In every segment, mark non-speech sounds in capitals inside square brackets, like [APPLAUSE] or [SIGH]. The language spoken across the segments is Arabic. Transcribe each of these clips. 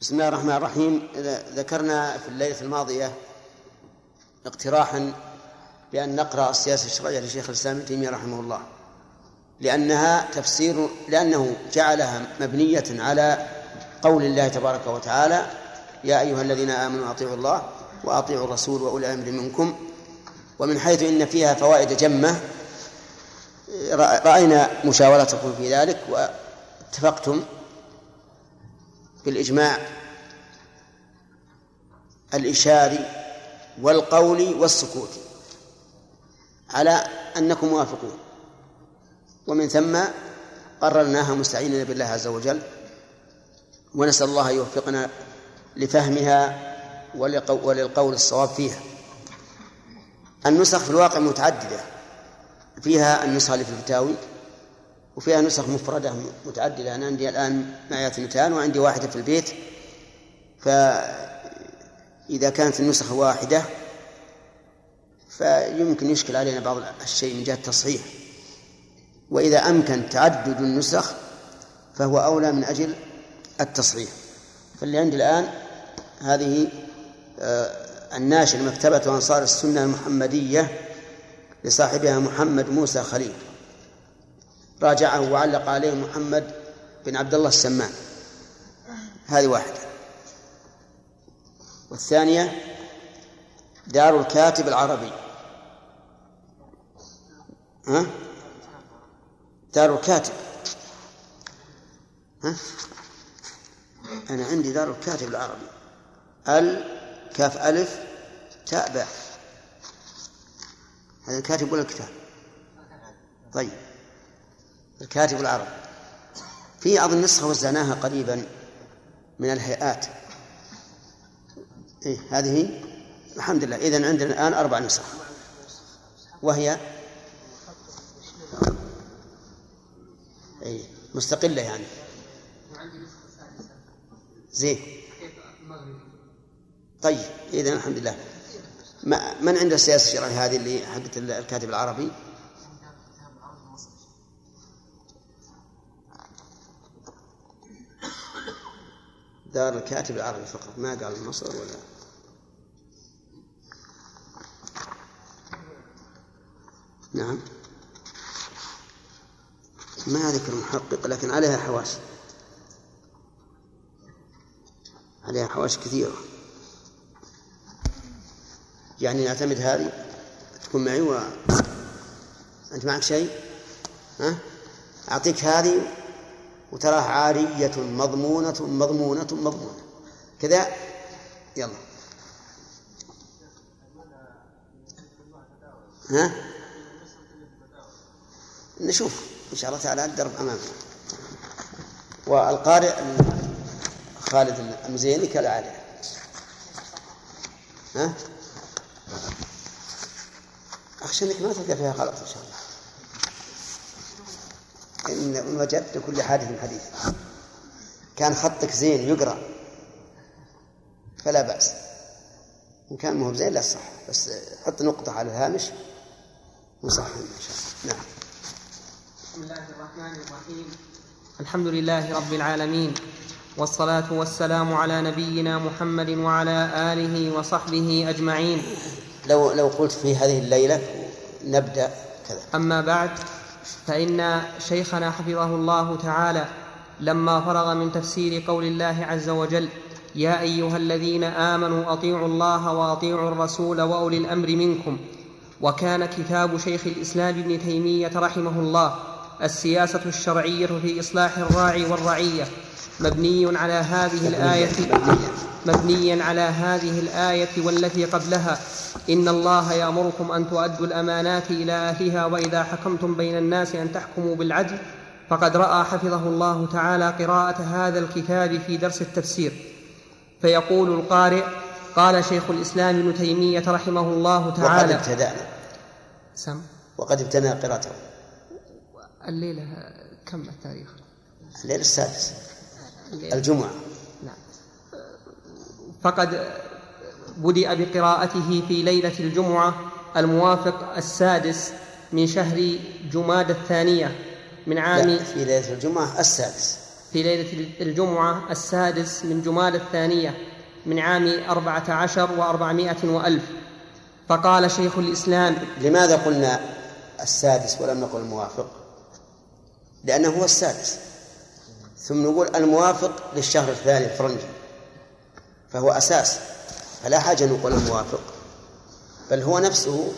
بسم الله الرحمن الرحيم. ذكرنا في الليلة الماضية اقتراحا بأن نقرأ السياسة الشرعية لشيخ الإسلام ابن تيمية رحمه الله. لأنها تفسير لأنه جعلها مبنية على قول الله تبارك وتعالى يا أيها الذين آمنوا أطيعوا الله وأطيعوا الرسول وأولي الأمر منكم. ومن حيث إن فيها فوائد جمة رأينا مشاورتكم في ذلك واتفقتم بالإجماع الإشاري والقول والسكوت على أنكم موافقون. ومن ثم قررناها مستعينين بالله عز وجل ونسأل الله يوفقنا لفهمها وللقول الصواب فيها. النسخ في الواقع متعددة. فيها النسخة اللي في الفتاوي وفيها نسخ مفردة متعددة. أنا عندي الآن معي اثنتان وعندي واحدة في البيت. فإذا كانت النسخ واحدة فيمكن يشكل علينا بعض الشيء من جهة التصحيح. وإذا أمكن تعدد النسخ فهو أولى من أجل التصحيح. فاللي عندي الآن هذه آه، الناشر مكتبة أنصار السنة المحمدية لصاحبها محمد موسى خليل. راجعه وعلق عليه محمد بن عبد الله السمان. هذه واحدة. والثانية دار الكاتب العربي. ها؟ دار الكاتب ها؟ أنا عندي دار الكاتب العربي. ال كاف ألف تاء باء. هذا الكاتب ولا الكتاب؟ طيب. الكاتب العربي في أظن نسخة وزعناها قريبا من الهيئات. إيه هذه؟ الحمد لله. إذن عندنا الآن أربع نسخ. وهي؟ أي مستقلة يعني. زين. طيب إذن الحمد لله. من عنده السياسة الشرعية هذه اللي حقت الكاتب العربي. دار الكاتب العربي فقط. ما قال مصر ولا نعم. ما ذكر محقق لكن عليها حواشي عليها حواشي كثيرة. يعني نعتمد هذه؟ تكون معي و أنت معك شيء؟ ها؟ أعطيك هذه وتراها عارية مضمونة مضمونة مضمونة. كذا. يلا. ها؟ نشوف. إن شاء الله تعالى الدرب أمامنا. والقارئ خالد المزيني كالعادة. ها؟ أخشى أنك ما تلقى فيها غلط إن شاء الله. إن وجدت لكل حادث حديث. كان خطك زين يقرأ فلا بأس. إن كان مو زين لا صح بس حط نقطة على الهامش وصح. إن شاء الله نعم. بسم الله الرحمن الرحيم. الحمد لله رب العالمين والصلاة والسلام على نبينا محمد وعلى آله وصحبه أجمعين. لو لو قلت في هذه الليلة نبدأ كذا. أما بعد فإن شيخنا حفظه الله تعالى لما فرغ من تفسير قول الله عز وجل يا أيها الذين آمنوا أطيعوا الله وأطيعوا الرسول وأولي الأمر منكم. وكان كتاب شيخ الإسلام ابن تيمية رحمه الله السياسة الشرعية في إصلاح الراعي والرعية. مبني على هذه الآية مبنيا على هذه الآية والتي قبلها. إن الله يأمركم أن تؤدوا الأمانات إلى أهلها وإذا حكمتم بين الناس أن تحكموا بالعدل فقد رأى حفظه الله تعالى قراءة هذا الكتاب في درس التفسير. فيقول القارئ قال شيخ الإسلام ابن تيمية رحمه الله تعالى وقد ابتدأنا سم. وقد ابتدأنا قراءته. الليلة كم التاريخ؟ الليلة السادس الجمعة. نعم. فقد بدأ بقراءته في ليلة الجمعة الموافق السادس من شهر جماد الثانية من عام في ليلة الجمعة السادس. في ليلة الجمعة السادس من جمال الثانية من عام أربعة عشر وأربعمائة وألف. فقال شيخ الإسلام لماذا قلنا السادس ولم نقل الموافق؟ لأنه هو السادس. ثم نقول الموافق للشهر الثاني الفرنجي فهو أساس فلا حاجة نقول الموافق بل هو نفسه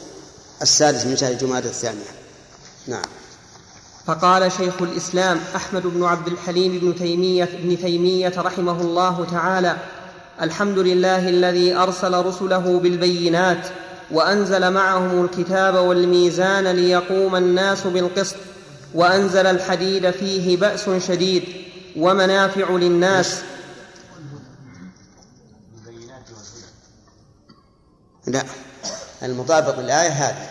السادس من شهر جمادى الثانية. نعم. فقال شيخ الإسلام أحمد بن عبد الحليم بن تيمية, بن تيمية رحمه الله تعالى الحمد لله الذي أرسل رسله بالبينات وأنزل معهم الكتاب والميزان ليقوم الناس بالقسط وأنزل الحديد فيه بأس شديد. ومنافع للناس. لا المطابق للآية هذه.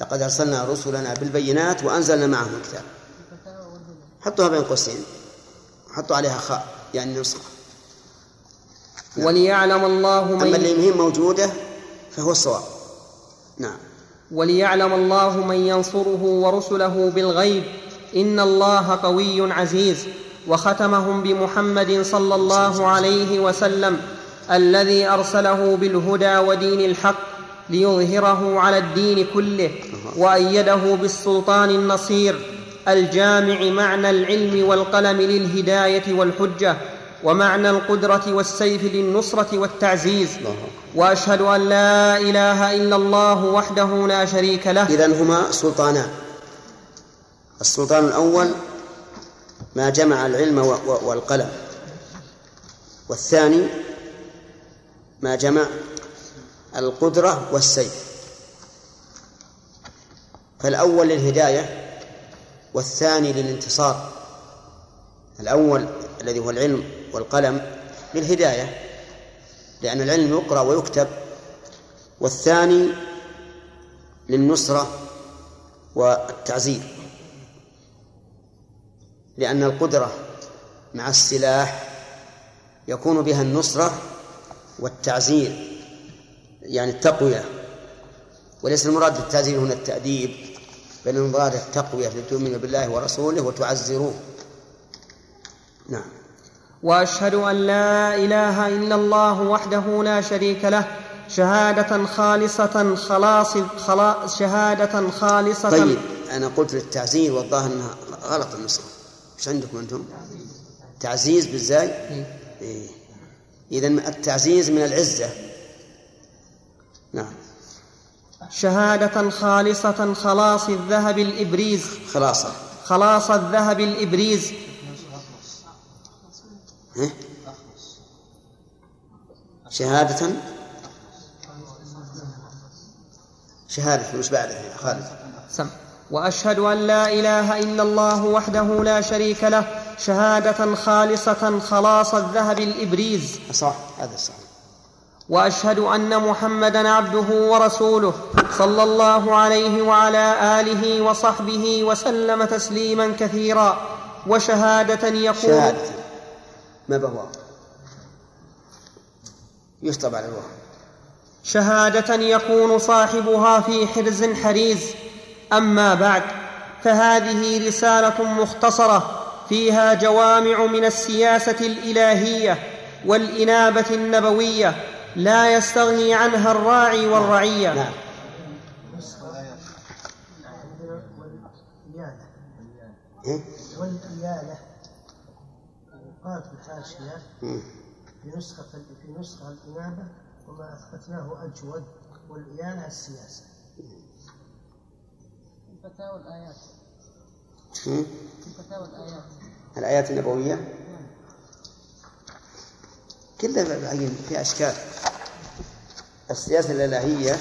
لقد أرسلنا رسلنا بالبينات وأنزلنا معهم الكتاب. حطوها بين قوسين. حطوا عليها خاء يعني نسخة. نعم. وليعلم الله من أما اللي موجودة فهو الصواب. نعم. وليعلم الله من ينصره ورسله بالغيب. إن الله قوي عزيز. وختمهم بمحمد صلى الله عليه وسلم الذي أرسله بالهدى ودين الحق ليظهره على الدين كله وأيده بالسلطان النصير الجامع معنى العلم والقلم للهداية والحجة ومعنى القدرة والسيف للنصرة والتعزيز وأشهد أن لا إله إلا الله وحده لا شريك له إذن هما سلطانان السلطان الأول ما جمع العلم والقلم. والثاني ما جمع القدرة والسيف. فالأول للهداية والثاني للانتصار. الأول الذي هو العلم والقلم للهداية لأن العلم يقرأ ويكتب. والثاني للنصرة والتعزير. لأن القدرة مع السلاح يكون بها النصرة والتعزير يعني التقوية. وليس المراد بالتعزير هنا التأديب بل المراد التقوية لتؤمنوا بالله ورسوله وتعزروه نعم. وأشهد أن لا إله إلا الله وحده لا شريك له شهادة خالصة خلاص خلا شهادة خالصة. طيب أنا قلت للتعزير والظاهر أنها غلط النسخة إيش عندكم أنتم؟ تعزيز بالزاي؟ إيه. إيه. إذا التعزيز من العزة. نعم. شهادة خالصة خلاص الذهب الإبريز. خلاصة. خلاص الذهب الإبريز. شهادة؟ شهادة مش بعدها خالد سم. وأشهد أن لا إله إلا الله وحده لا شريك له شهادة خالصة خلاص الذهب الإبريز. صح هذا صح. وأشهد أن محمدا عبده ورسوله صلى الله عليه وعلى آله وصحبه وسلم تسليما كثيرا. وشهادة يقول شهادة. ما بهو يشطب على الواو شهادة يكون صاحبها في حرز حريز. أما بعد فهذه رسالة مختصرة فيها جوامع من السياسة الإلهية والإنابة النبوية لا يستغني عنها الراعي والرعية. نعم. والإيالة قال في الحاشية في نسخة في نسخة الإنابة وما أثبتناه أجود والإيالة السياسة. الآيات. فتاوى الآيات. الآيات النبوية؟ كلها في أشكال. السياسة الإلهية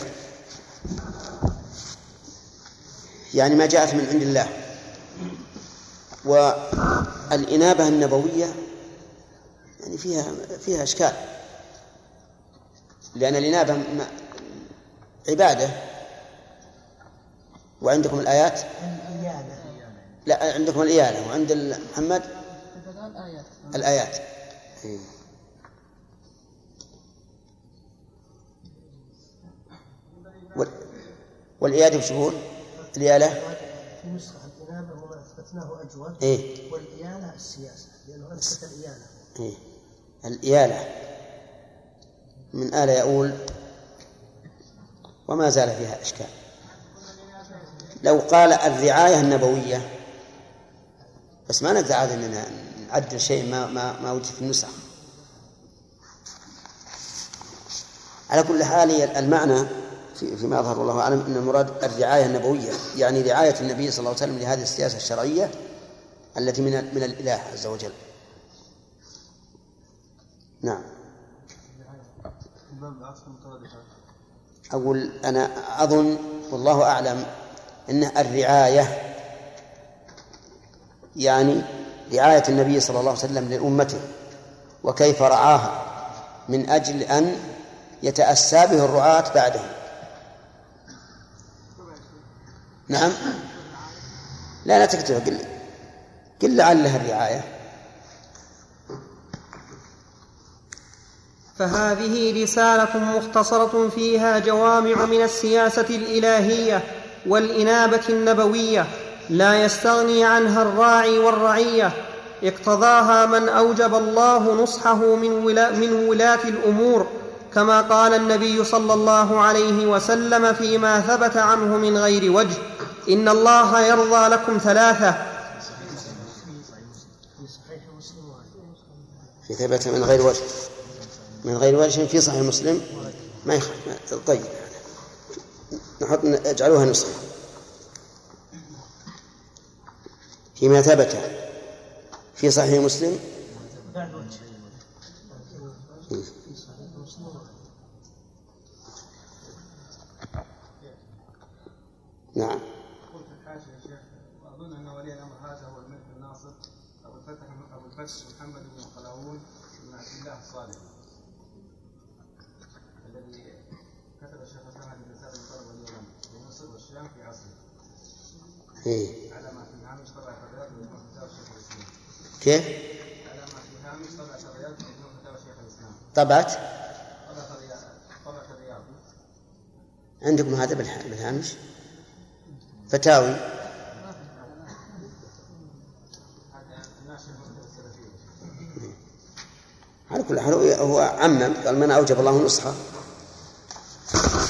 يعني ما جاءت من عند الله. والإنابة النبوية يعني فيها فيها أشكال. لأن الإنابة عبادة. وعندكم الآيات لا عندكم الإيانة وعند محمد الآيات الآيات. والإيادة وش الإيالة؟ في نسخة الإنابة وما أثبتناه أجود إيه؟ والإيالة السياسة لأنه أثبت الإيالة إيه. الإيالة من آل يؤول وما زال فيها إشكال لو قال الرعاية النبوية. بس ما عاد أننا نعدل شيء ما ما ما وجد في النسخ. على كل حال المعنى في فيما أظهر والله أعلم أن المراد الرعاية النبوية يعني رعاية النبي صلى الله عليه وسلم لهذه السياسة الشرعية التي من من الإله عز وجل. نعم. أقول أنا أظن والله أعلم أن الرعاية يعني رعاية النبي صلى الله عليه وسلم لأمته وكيف رعاها؟ من أجل أن يتأسى به الرعاة بعده. نعم؟ لا لا تكتبها قل قل لعلها الرعاية. فهذه رسالة مختصرة فيها جوامع من السياسة الإلهية. والإنابة النبوية لا يستغني عنها الراعي والرعية اقتضاها من أوجب الله نصحه من, ولا من ولاة الأمور كما قال النبي صلى الله عليه وسلم فيما ثبت عنه من غير وجه إن الله يرضى لكم ثلاثة. في ثبت من غير وجه. من غير وجه في صحيح مسلم؟ ما يخ... طيب. نحط اجعلوها نسخة. فيما ثبت في صحيح مسلم. نعم. قلت يا شيخ واظن ان ولي الامر هذا هو الملك أبو الفتح ابو الفتح محمد بن قلاوون بن عبد الله الصالح الذي كتب الشيخ الاسلام هذه الرساله لطلب اليمن في مصر والشام في عصره. إيه؟ على ما فتاوى. كيف؟ على ما فتاوى. طبعت الرياض الرياض. عندكم هذا بالهامش فتاوي. على كل حال هو- هو عمم قال من أوجب الله نصحه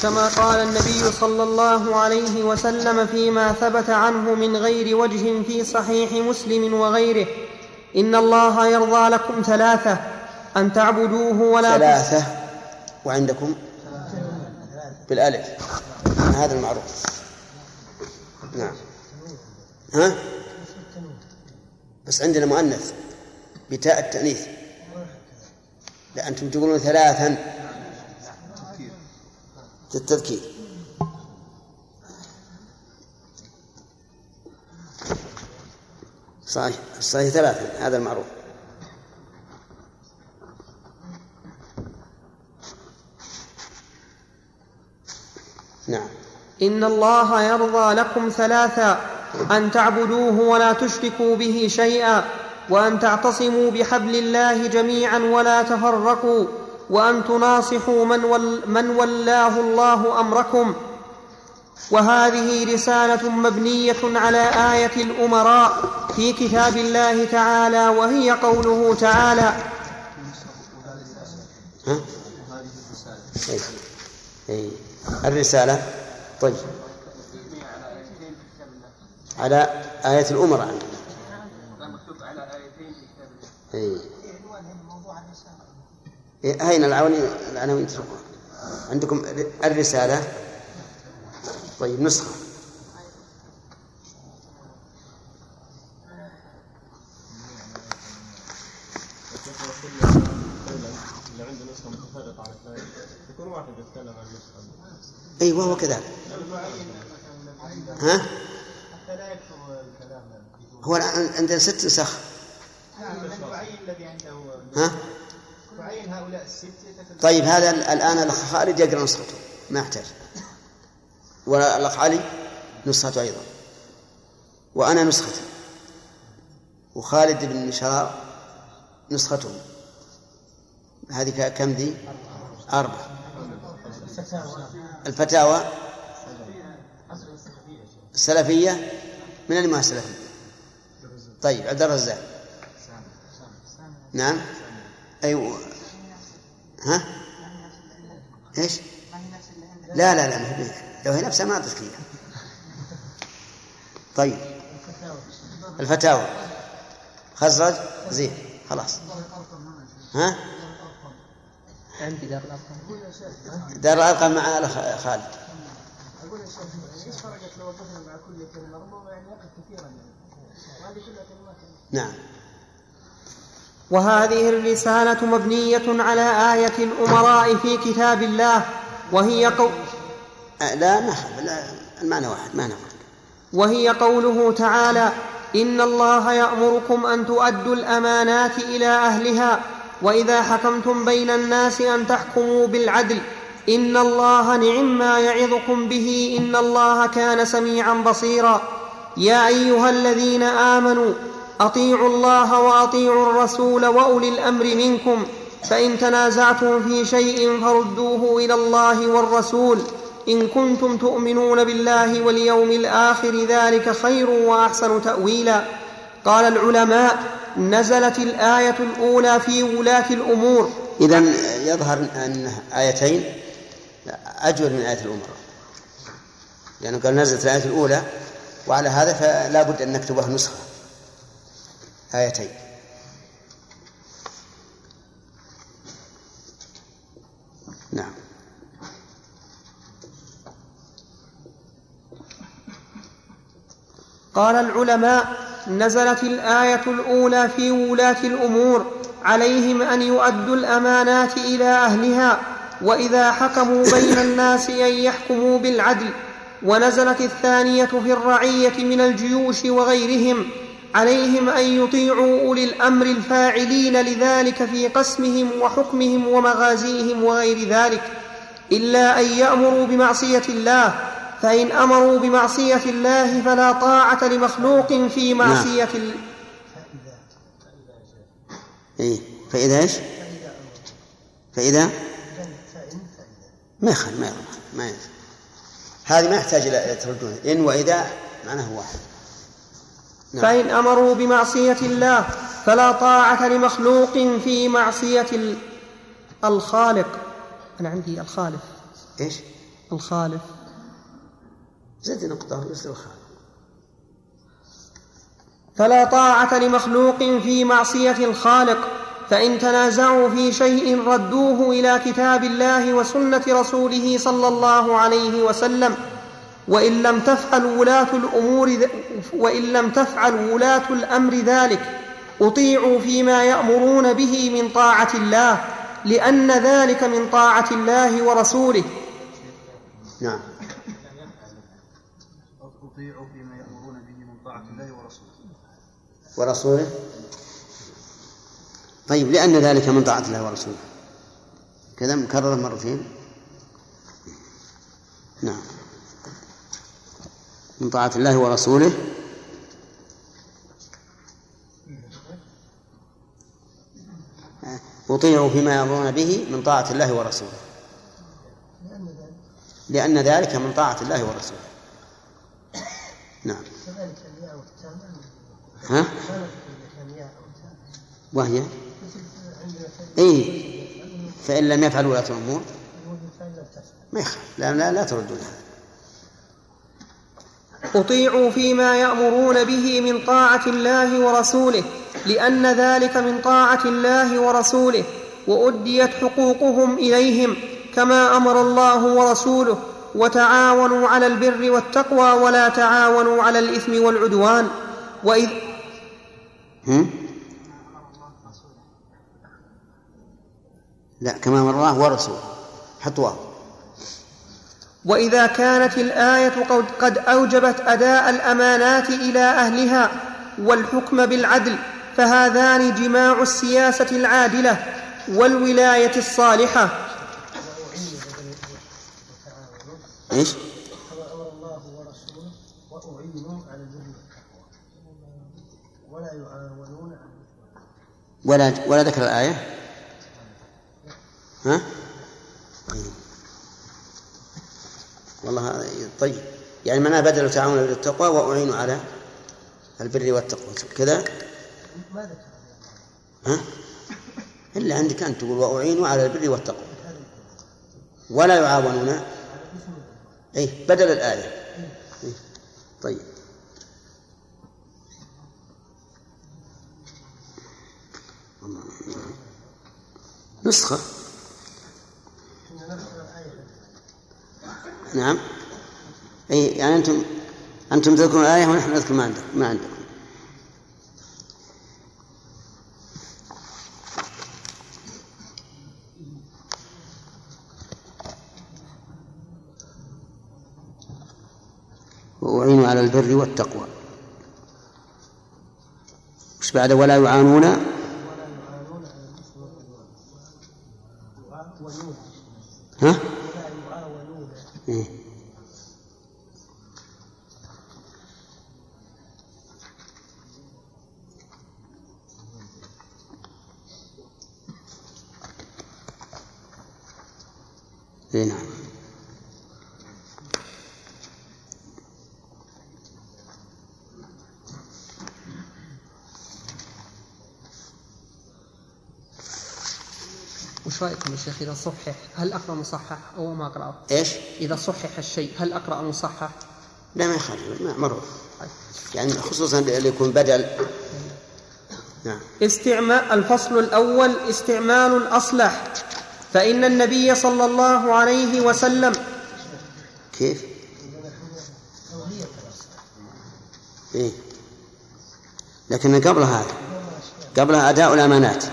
كما قال النبي صلى الله عليه وسلم فيما ثبت عنه من غير وجه في صحيح مسلم وغيره. إن الله يرضى لكم ثلاثة أن تعبدوه ولا ثلاثة وعندكم؟ بالألف. هذا المعروف. نعم. ها؟ بس عندنا مؤنث بتاء التأنيث. لا أنتم تقولون ثلاثا. للتذكير. صحيح صحيح ثلاثا هذا المعروف. نعم. إن الله يرضى لكم ثلاثا أن تعبدوه ولا تشركوا به شيئا وأن تعتصموا بحبل الله جميعا ولا تفرقوا. وأن تناصحوا من, ول من ولاه الله أمركم وهذه رسالة مبنية على آية الأمراء في كتاب الله تعالى وهي قوله تعالى ها؟ إيه. إيه. الرسالة طيب على آية الأمراء عندنا مكتوب إيه. أين العناوين تتركوها عندكم الرسالة. طيب نسخة. أي وهو كذلك ها؟ هو عندنا ست نسخ. ها؟ طيب هذا ال- الآن الأخ خالد يقرأ نسخته. ما يحتاج. والأخ علي نسخته أيضا. وأنا نسختي. وخالد بن شرار نسخته. هذه كم ذي؟ أربعة. الفتاوى السلفية من اللي ما هي سلفية؟ طيب عبد الرزاق. نعم. أيوة. ها؟ إيش؟ لا لا لا ما هي لو هي نفسها ما إياها. طيب. الفتاوى. خزرج؟ زين. خلاص. ها؟ عندي دار الأرقام. دار الأرقام مع خالد. أقول يا شيخ إيش فرقت لو وقفنا مع كل كلمه ربما يعني يقف كثيرا يعني وهذه كلها كلمات نعم. وهذه الرسالة مبنية على آية الأمراء في كتاب الله وهي قول أه، لا ما لا المعنى واحد معنى واحد. وهي قوله تعالى إن الله يأمركم أن تؤدوا الأمانات إلى أهلها وإذا حكمتم بين الناس أن تحكموا بالعدل. إن الله نعم ما يعظكم به إن الله كان سميعا بصيرا. يا أيها الذين آمنوا أطيعوا الله وأطيعوا الرسول وأولي الأمر منكم فإن تنازعتم في شيء فردوه إلى الله والرسول. إن كنتم تؤمنون بالله واليوم الآخر ذلك خير وأحسن تأويلا. قال العلماء نزلت الآية الأولى في ولاة الأمور. إذا يظهر أن آيتين أجود من آية الأمراء لأنه قال نزلت الآية الأولى وعلى هذا فلا بد أن نكتبها نسخة. آيتين. نعم. قال العلماء نزلت الآية الأولى في ولاة الأمور عليهم أن يؤدوا الأمانات إلى أهلها وإذا حكموا بين الناس أن يحكموا بالعدل ونزلت الثانية في الرعية من الجيوش وغيرهم عليهم أن يطيعوا أولي الأمر الفاعلين لذلك في قسمهم وحكمهم ومغازيهم وغير ذلك إلا أن يأمروا بمعصية الله فإن أمروا بمعصية الله فلا طاعة لمخلوق في معصية ال... إيه فإذا إيش؟ فإذا فإن ما يخل ما يخل ما يخل هذه ما يحتاج إلى تردون إن وإذا معناه واحد نعم. فإن أمروا بمعصية الله فلا طاعة لمخلوق في معصية ال- الخالق. أنا عندي الخالق إيش؟ الخالق زد نقطة مثل الخالق. فلا طاعة لمخلوق في معصية الخالق فإن تنازعوا في شيء ردوه إلى كتاب الله وسنة رسوله صلى الله عليه وسلم. وإن لم تفعل ولاة الأمور وإن لم تفعل ولاة الأمر ذلك أطيعوا فيما يأمرون به من طاعة الله لأن ذلك من طاعة الله ورسوله. نعم. أطيعوا فيما يأمرون به من طاعة الله ورسوله. ورسوله؟ طيب لأن ذلك من طاعة الله ورسوله. كذا مكرر مرتين؟ نعم. من طاعة الله ورسوله. أطيعوا فيما يأمرون به من طاعة الله ورسوله. لأن ذلك من طاعة الله ورسوله. نعم. ها؟ وهي؟ إيه فإن لم يفعل ولاة الأمور. ما يخالف. لا لا, لا تردون. هذا أطيعوا فيما يأمرون به من طاعة الله ورسوله لأن ذلك من طاعة الله ورسوله وأديت حقوقهم إليهم كما أمر الله ورسوله وتعاونوا على البر والتقوى ولا تعاونوا على الإثم والعدوان. وإذ؟ لا كما أمر الله ورسوله. حط واو. وإذا كانت الآية قد- أوجبت أداء الأمانات إلى أهلها والحكم بالعدل فهذان جماع السياسة العادلة والولاية الصالحة إيش؟ أمر الله ورسوله واعينوا على ولا يعاونون على ولا ولا ذكر الآية ها؟ طيب. والله طيب. يعني معناه بدل تعاون بالتقوى وأعينوا على البر والتقوى. كذا؟ ها؟ إلا عندك أن تقول وأعينوا على البر والتقوى. ولا يعاونون. أي بدل الآية. إيه. طيب. نسخة. نعم. أي يعني أنتم أنتم تذكرون الآية ونحن نذكر ما عندكم ما عندكم. وأعينوا على البر والتقوى. وش بعد ولا يعانون. ها؟ إيه؟ إيه نعم وش رايكم يا شيخ إذا صحح هل أقرأ مصحح أو ما أقرأه؟ إيش؟ إذا صحح الشيء هل أقرأ مصحح؟ لا ما يخالف ما- معروف يعني خصوصا اللي يكون بدل نعم استعمال الفصل الأول استعمال الأصلح فإن النبي صلى الله عليه وسلم كيف؟ إيه؟ لكن قبل هذا قبلها أداء الأمانات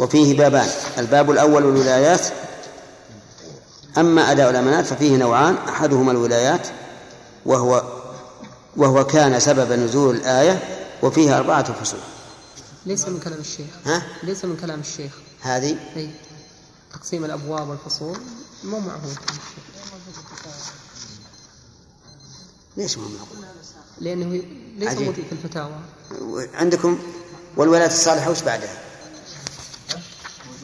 وفيه بابان. الباب الأول الولايات. أما أداء الأمانات ففيه نوعان. أحدهما الولايات وهو وهو كان سبب نزول الآية وفيه أربعة فصول. ليس من كلام الشيخ. ها؟ ليس من كلام الشيخ. هذه؟ أي تقسيم الأبواب والفصول مو معهود. ليش ما هو معقول؟ لأنه ليس. موجود في الفتاوى. عندكم والولايات الصالحة وش بعدها؟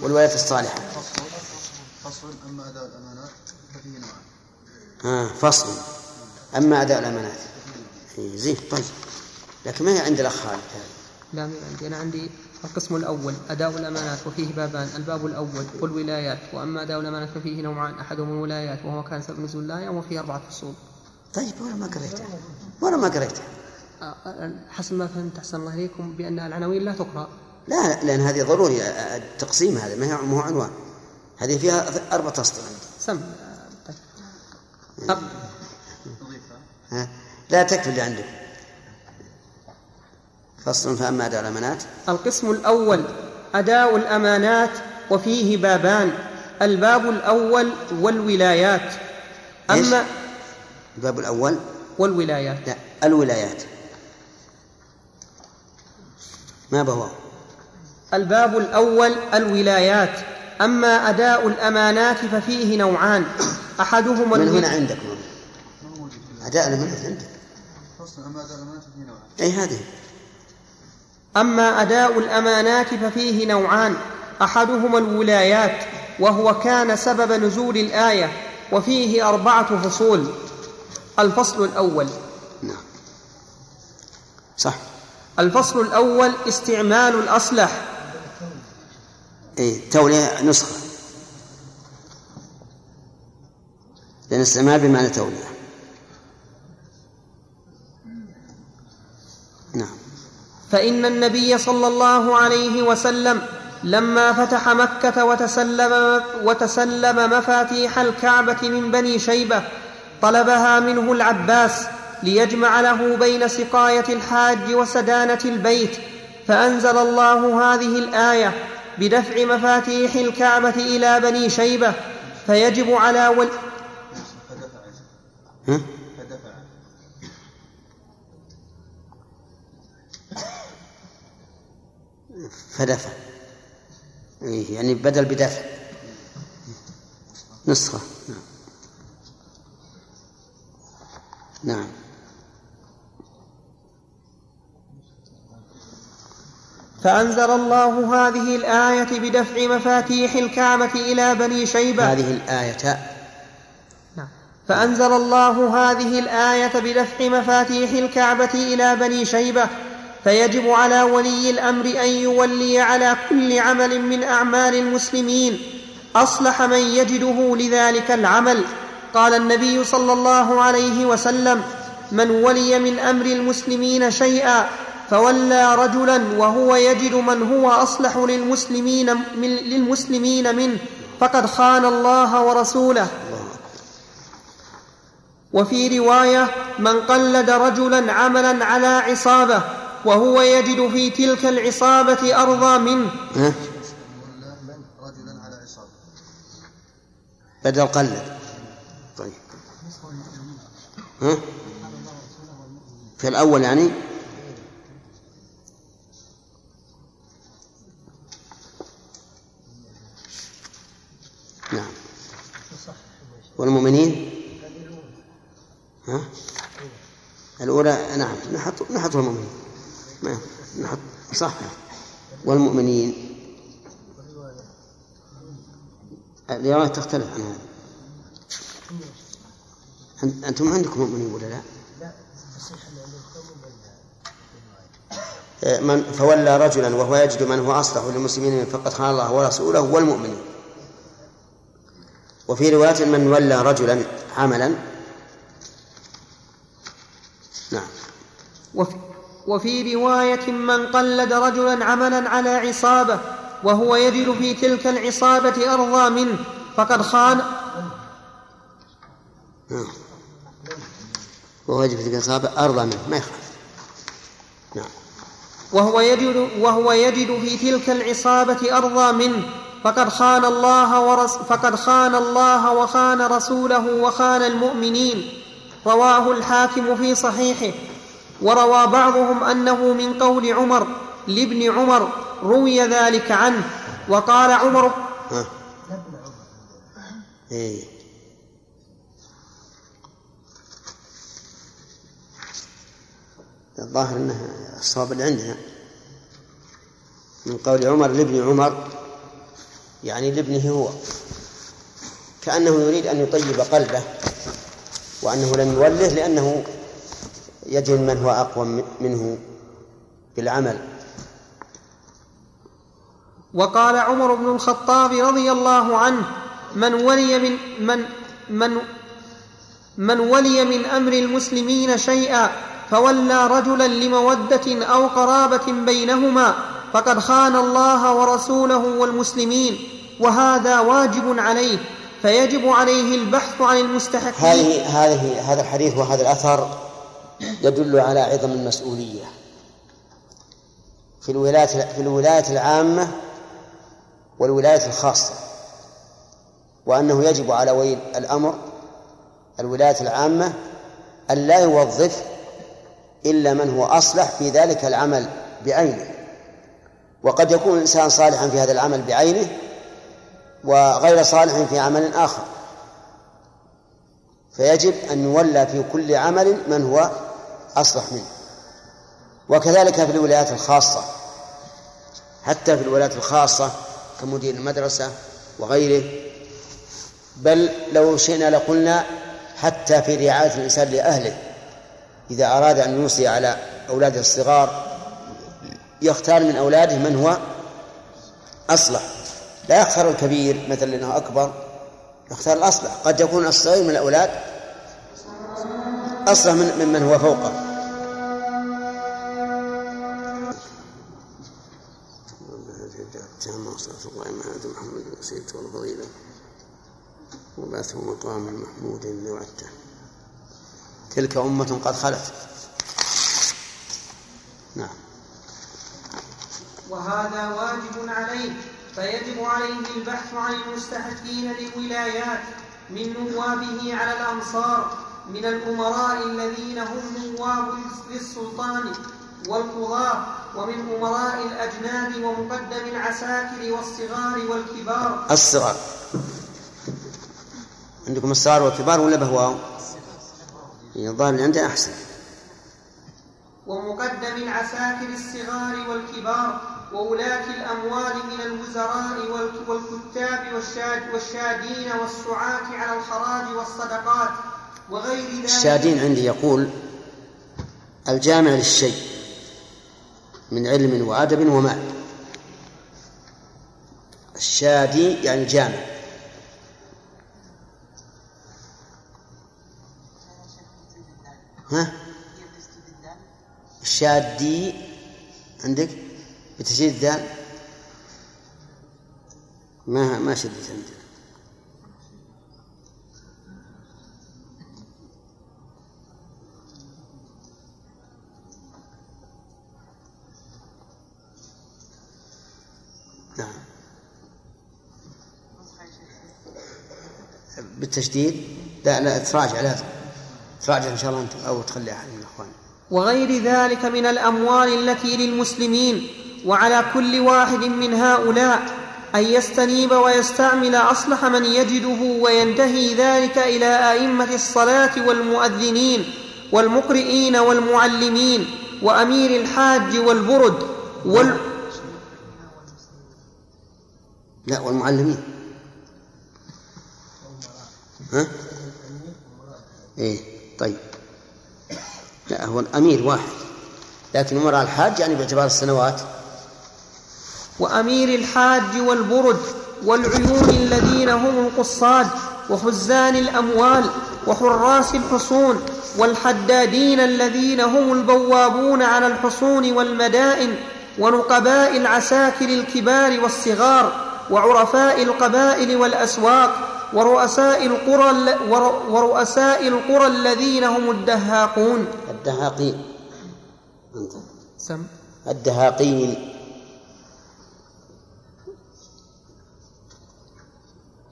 والولايات الصالحة. فصل أما أداء الأمانات ففيه نوعان. ها فصل. أما أداء الأمانات. زين طيب. لكن ما هي عند الأخ خالد؟ هذه لا من عندي. أنا عندي القسم الأول أداء الأمانات وفيه بابان. الباب الأول والولايات وأما أداء الأمانات ففيه نوعان. أحدهما الولايات وهو كان سبب نزول الآية وفيه أربعة فصول. طيب ولا ما قريتها ولا ما قريتها آه، حسب ما فهمت أحسن الله إليكم بأن العناوين لا تقرأ. لا لأن هذه ضروري التقسيم هذا ما هو عنوان. هذه فيها أربعة أسطر سم. ها؟ لا تكفي اللي عندك. فصل فأما أداء الأمانات. القسم الأول أداء الأمانات وفيه بابان. الباب الأول والولايات. إيش؟ أما الباب الأول؟ والولايات. لا الولايات. ما بهو؟ الباب الأول الولايات. أما أداء الأمانات ففيه نوعان. أحدهما من هنا عندكم أداء الأمانات عندك؟ فصل أما أداء الأمانات ففيه نوعان أي هذه. أما أداء الأمانات ففيه نوعان. أحدهما الولايات وهو كان سبب نزول الآية وفيه أربعة فصول. الفصل الأول. نعم. صح. الفصل الأول استعمال الأصلح. اي تولية نسخة. لأن استعمال بمعنى تولية نعم. فإن النبي صلى الله عليه وسلم لما فتح مكة وتسلم, وتسلم مفاتيح الكعبة من بني شيبة طلبها منه العباس ليجمع له بين سقاية الحاج وسدانة البيت فأنزل الله هذه الآية بدفع مفاتيح الكعبة إلى بني شيبة فيجب على ول... فدفع ها؟ فدفع. إيه يعني بدل بدفع. نسخة. نعم. نعم. فأنزل الله هذه الآية بدفع مفاتيح الكعبة إلى بني شيبة. هذه الآية. نعم. فأنزل الله هذه الآية بدفع مفاتيح الكعبة إلى بني شيبة. فيجب على ولي الأمر أن يولي على كل عمل من أعمال المسلمين. أصلح من يجده لذلك العمل. قال النبي صلى الله عليه وسلم من ولي من أمر المسلمين شيئا فولى رجلا وهو يجد من هو أصلح للمسلمين, من للمسلمين منه فقد خان الله ورسوله. وفي رواية من قلد رجلا عملا على عصابة وهو يجد في تلك العصابة أرضى منه. بدل قلد. طيب. ها؟ في الأول يعني؟ والمؤمنين؟ ها؟ الأولى نعم نحط نحط المؤمنين. نحط صح. والمؤمنين؟ الرواية تختلف عن هذا. أن- أنتم عندكم مؤمنين ولا لا؟ آه، من فولى رجلا وهو يجد من هو أصلح للمسلمين فقد خان الله ورسوله والمؤمنين. وفي رواية من ولى رجلا عملا. نعم. وفي, وفي رواية من قلد رجلا عملا على عصابة وهو يجد في تلك العصابة أرضى منه فقد خان. نعم. وهو يجب في الإصابة أرضى منه ما يخالف نعم. وهو يجد, وهو يجد في تلك العصابة أرضى منه فقد خان الله ورس فقد خان الله وخان رسوله وخان المؤمنين. رواه الحاكم في صحيحه. وروى بعضهم أنه من قول عمر لابن عمر روي ذلك عنه. وقال عمر ها. إيه. الظاهر انه الصواب اللي عندنا من قول عمر لابن عمر يعني لابنه هو. كأنه يريد أن يطيب قلبه وأنه لم يوله لأنه يجد من هو أقوى منه بالعمل. وقال عمر بن الخطاب رضي الله عنه من ولي من من من من ولي من أمر المسلمين شيئا فولى رجلا لمودة أو قرابة بينهما فقد خان الله ورسوله والمسلمين وهذا واجب عليه فيجب عليه البحث عن المستحقين. هذه هذه هذا الحديث وهذا الأثر يدل على عظم المسؤولية. في الولاية في الولاية العامة والولاية الخاصة. وأنه يجب على ولي الأمر الولاية العامة أن لا يوظف إلا من هو أصلح في ذلك العمل بعينه. وقد يكون الإنسان صالحا في هذا العمل بعينه وغير صالح في عمل آخر. فيجب أن يولى في كل عمل من هو أصلح منه. وكذلك في الولايات الخاصة. حتى في الولايات الخاصة كمدير المدرسة وغيره. بل لو شئنا لقلنا حتى في رعاية الإنسان لأهله. إذا أراد أن يوصي على أولاده الصغار يختار من أولاده من هو أصلح. لا يختار الكبير مثل لأنه أكبر يختار الأصلح. قد يكون الصغير من الأولاد أصلح من ممن هو فوقه. الله وبعثه مقام محمود وعدته تلك أمة قد خلت. نعم. وهذا واجب عليه فيجب عليه البحث عن المستحقين للولايات من نوابه على الأمصار من الأمراء الذين هم نواب للسلطان والقضاة ومن أمراء الأجناد ومقدم العساكر والصغار والكبار. الصغار. عندكم الصغار والكبار ولا بهواو؟ هي الظاهر اللي عندنا أحسن. ومقدم العساكر الصغار والكبار وولاة الأموال من الوزراء والك- والكتاب والشاد والشادين والسعاة على الخراج والصدقات وغير ذلك. الشادين عندي يقول الجامع للشيء من علم وأدب ومال. الشادي يعني جامع ها؟ الشادي عندك؟ بتشديد الدال؟ ما ما شدت عندك نعم. بالتشديد؟ لا لا تراجع لازم تراجع إن شاء الله أنت أو تخلي احد من الإخوان. وغير ذلك من الأموال التي للمسلمين وعلى كل واحد من هؤلاء أن يستنيب ويستعمل أصلح من يجده وينتهي ذلك إلى أئمة الصلاة والمؤذنين والمقرئين والمعلمين وأمير الحاج والبرد وال لا والمعلمين. ها؟ إيه طيب. لا هو الأمير واحد لكن امراء الحاج يعني باعتبار السنوات. وأمير الحاج والبرد والعيون الذين هم القصاد وخزان الأموال وحراس الحصون والحدادين الذين هم البوابون على الحصون والمدائن ونقباء العساكر الكبار والصغار وعرفاء القبائل والأسواق ورؤساء القرى ورؤساء القرى الذين هم الدهاقون. الدهاقين. أنت. سم. الدهاقين.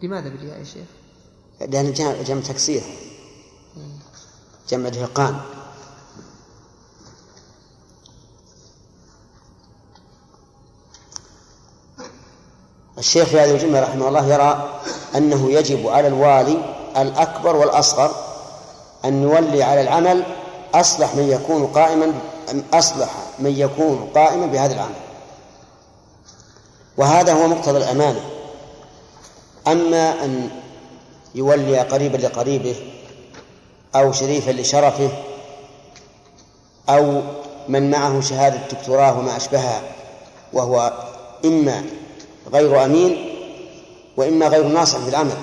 لماذا بالياء يا شيخ؟ لأن جمع, تكسير. جمع دهقان الشيخ في هذه الجملة رحمه الله يرى أنه يجب على الوالي الأكبر والأصغر أن يولي على العمل أصلح من يكون قائما أصلح من يكون قائما بهذا العمل. وهذا هو مقتضى الأمانة. أما أن يولي قريبا لقريبه أو شريفا لشرفه أو من معه شهادة دكتوراه وما أشبهها وهو إما غير أمين وإما غير ناصح في العمل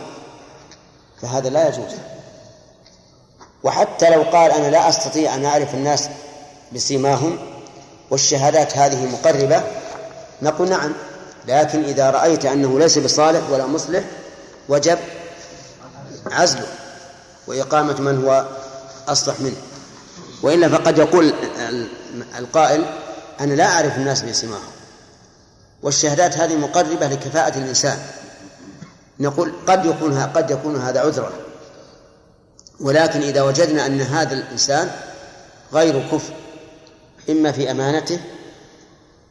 فهذا لا يجوز. وحتى لو قال أنا لا أستطيع أن أعرف الناس بسيماهم والشهادات هذه مقربة نقول نعم. لكن إذا رأيت أنه ليس بصالح ولا مصلح وجب عزله وإقامة من هو أصلح منه. وإلا فقد يقول القائل أنا لا أعرف الناس بسيماهم والشهادات هذه مقربة لكفاءة الإنسان. نقول قد يكون قد يكون هذا عذرا. ولكن إذا وجدنا أن هذا الإنسان غير كفء إما في أمانته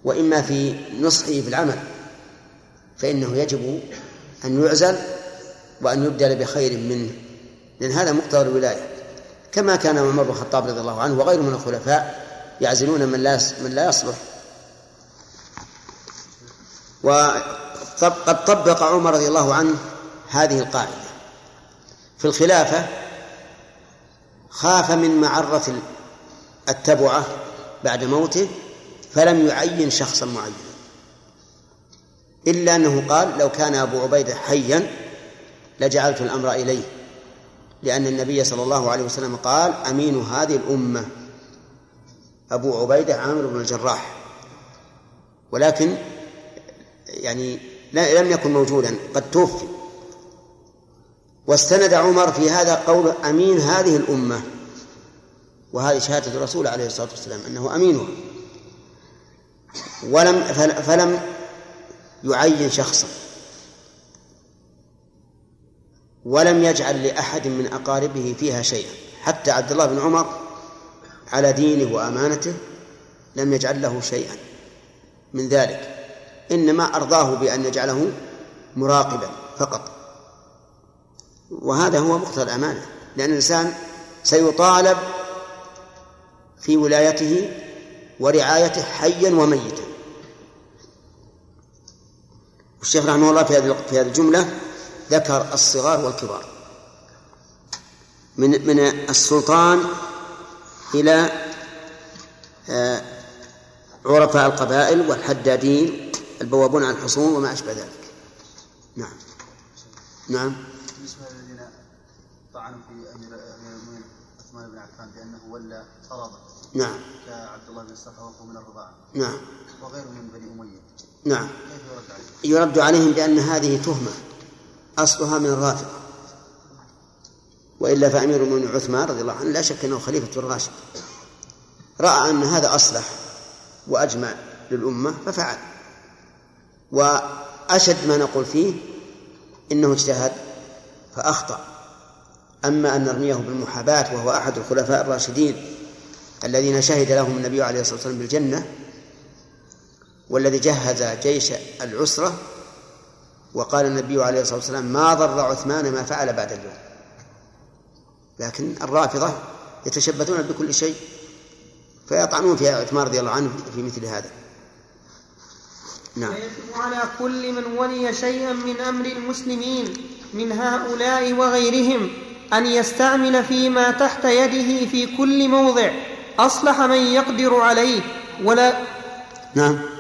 وإما في نصحه في العمل فإنه يجب أن يعزل وأن يبدل بخير منه لأن هذا مقتضى الولاية. كما كان عمر بن الخطاب رضي الله عنه وغيره من الخلفاء يعزلون من لا من لا يصلح. وقد طبق عمر رضي الله عنه هذه القاعدة. في الخلافة خاف من معرة التبعة بعد موته فلم يعين شخصا معينا. إلا أنه قال لو كان أبو عبيدة حيا لجعلت الأمر إليه. لأن النبي صلى الله عليه وسلم قال أمين هذه الأمة. أبو عبيدة عامر بن الجراح. ولكن يعني لم يكن موجودا قد توفي. واستند عمر في هذا قول أمين هذه الأمة. وهذه شهادة الرسول عليه الصلاة والسلام أنه أمينها. ولم فلم يعين شخصا ولم يجعل لأحد من أقاربه فيها شيئا. حتى عبد الله بن عمر على دينه وأمانته لم يجعل له شيئا من ذلك. إنما أرضاه بأن يجعله مراقبا فقط. وهذا هو مقتضى الأمانة لأن الإنسان سيطالب في ولايته ورعايته حيا وميتا. الشيخ رحمه الله في هذه في هذه الجملة ذكر الصغار والكبار. من من السلطان إلى آه، عرفاء القبائل والحدادين البوابون عن الحصون وما أشبه ذلك. نعم. نعم. بالنسبة للذين طعنوا في امير المؤمنين عثمان بن عفان بأنه ولى فرضا نعم. كعبد الله بن الصفا وهو من الرضاعة. نعم. وغيره من بني أمية. نعم. يرد عليه؟ يرد عليهم بأن هذه تهمة أصلها من الرافضة وإلا فأمير المؤمنين عثمان رضي الله عنه لا شك أنه خليفة الراشد. رأى أن هذا أصلح وأجمع للأمة ففعل. وأشد ما نقول فيه إنه اجتهد فأخطأ. أما أن نرميه بالمحاباة وهو أحد الخلفاء الراشدين الذين شهد لهم النبي عليه الصلاة والسلام بالجنة والذي جهز جيش العسرة وقال النبي عليه الصلاة والسلام ما ضر عثمان ما فعل بعد اليوم. لكن الرافضة يتشبثون بكل شيء فيطعنون في عثمان رضي الله عنه في مثل هذا. نعم. ويجب على كل من ولي شيئا من أمر المسلمين من هؤلاء وغيرهم أن يستعمل فيما تحت يده في كل موضع أصلح من يقدر عليه ولا نعم.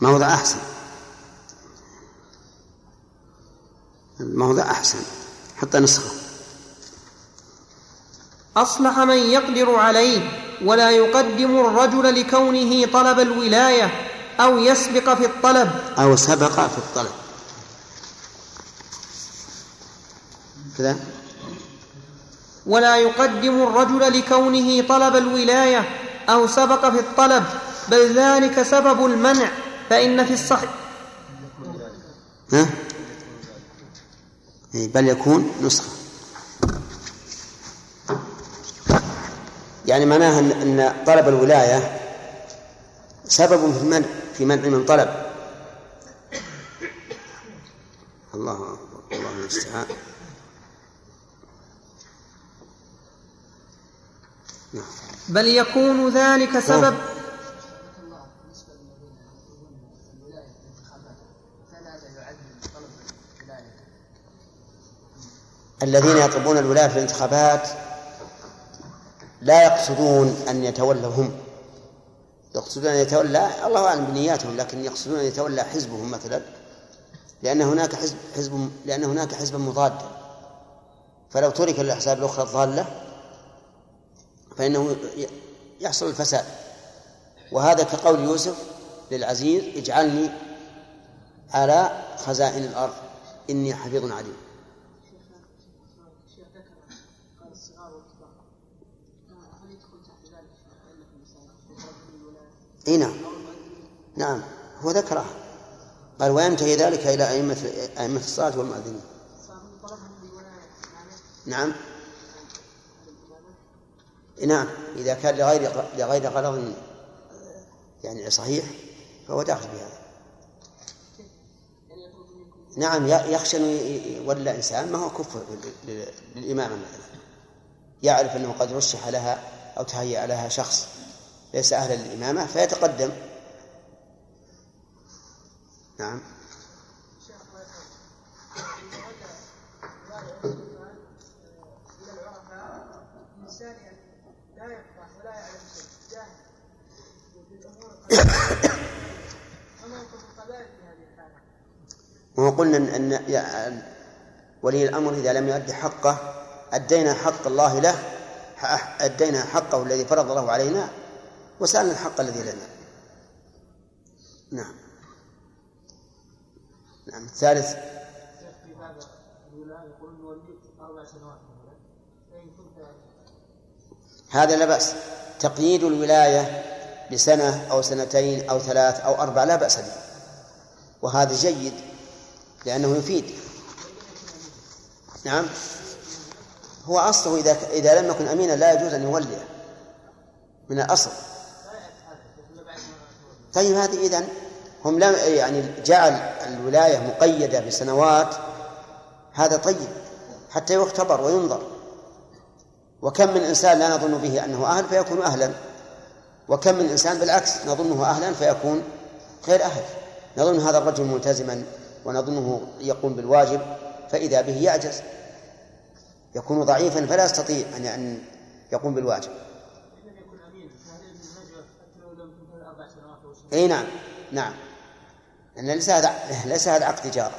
موضع أحسن؟ الموضع أحسن؟ حتى نسخة. أصلح من يقدر عليه ولا يقدم الرجل لكونه طلب الولاية أو يسبق في الطلب. أو سبق في الطلب. كذا. ولا يقدم الرجل لكونه طلب الولاية أو سبق في الطلب بل ذلك سبب المنع. فإن في الصحيح. ها؟ إيه، بل يكون نسخة. يعني معناها أن طلب الولاية سبب في المنع في منع من طلب. الله أكبر الله المستعان. نعم. بل يكون ذلك سبب الذين يطلبون الولاية في الانتخابات لا يقصدون أن يتولوا هم. يقصدون أن يتولى الله أعلم بنياتهم لكن يقصدون أن يتولى حزبهم مثلا لأن هناك حزب حزب لأن هناك حزبا مضادا. فلو ترك الأحزاب الأخرى الضالة فإنه يحصل الفساد. وهذا كقول يوسف للعزيز اجعلني على خزائن الأرض إني حفيظ عليم. إي نعم. نعم. هو ذكرها. قال وينتهي ذلك إلى ائمه أئمة الصلاة والمؤذنين نعم. نعم. إذا كان لغير لغير غرض يعني صحيح فهو داخل في هذا. نعم. يخشى انه يولى إنسان ما هو كفر لل- للامامه مثلا. يعرف أنه قد رشح لها أو تهيأ لها شخص ليس أهلا للامامه فيتقدم. نعم. [COUGHS] وقلنا ان أن يا- ولي الأمر إذا لم يؤدي حقه أدينا حق الله له أدينا حقه الذي فرض الله علينا وسألنا الحق الذي لنا. نعم. نعم الثالث. هذا الولاء يقول نوليك أربع سنوات هذا لا بأس. تقييد الولاية بسنة أو سنتين أو ثلاث أو أربع لا بأس به. وهذا جيد لأنه يفيد. نعم. هو أصله إذا إذا لم يكن أمينا لا يجوز أن يولي. من الأصل. طيب هذه إذن هم لم يعني جعل الولاية مقيدة بسنوات. هذا طيب حتى يختبر وينظر. وكم من إنسان لا نظن به أنه أهل فيكون أهلا. وكم من إنسان بالعكس نظنه أهلا فيكون غير أهل. نظن هذا الرجل ملتزما ونظنه يقوم بالواجب فإذا به يعجز. يكون ضعيفا فلا يستطيع أن يقوم بالواجب. إي نعم نعم. ان ليس هذا ليس هذا عقد تجاره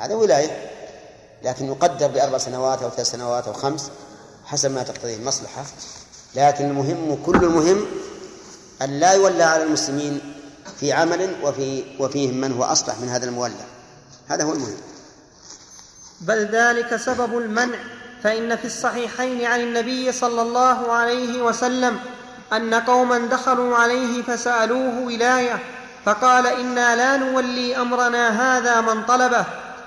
هذا ولاية لكن يقدر بأربع سنوات أو ثلاث سنوات أو خمس حسب ما تقتضيه المصلحة. لكن المهم كل المهم أن لا يولى على المسلمين في عمل وفي وفيهم من هو أصلح من هذا المولى. هذا هو المهم. بل ذلك سبب المنع فإن في الصحيحين عن النبي صلى الله عليه وسلم أن قوما دخلوا عليه فسألوه ولاية فقال إنا لا نولي أمرنا هذا من طلبه.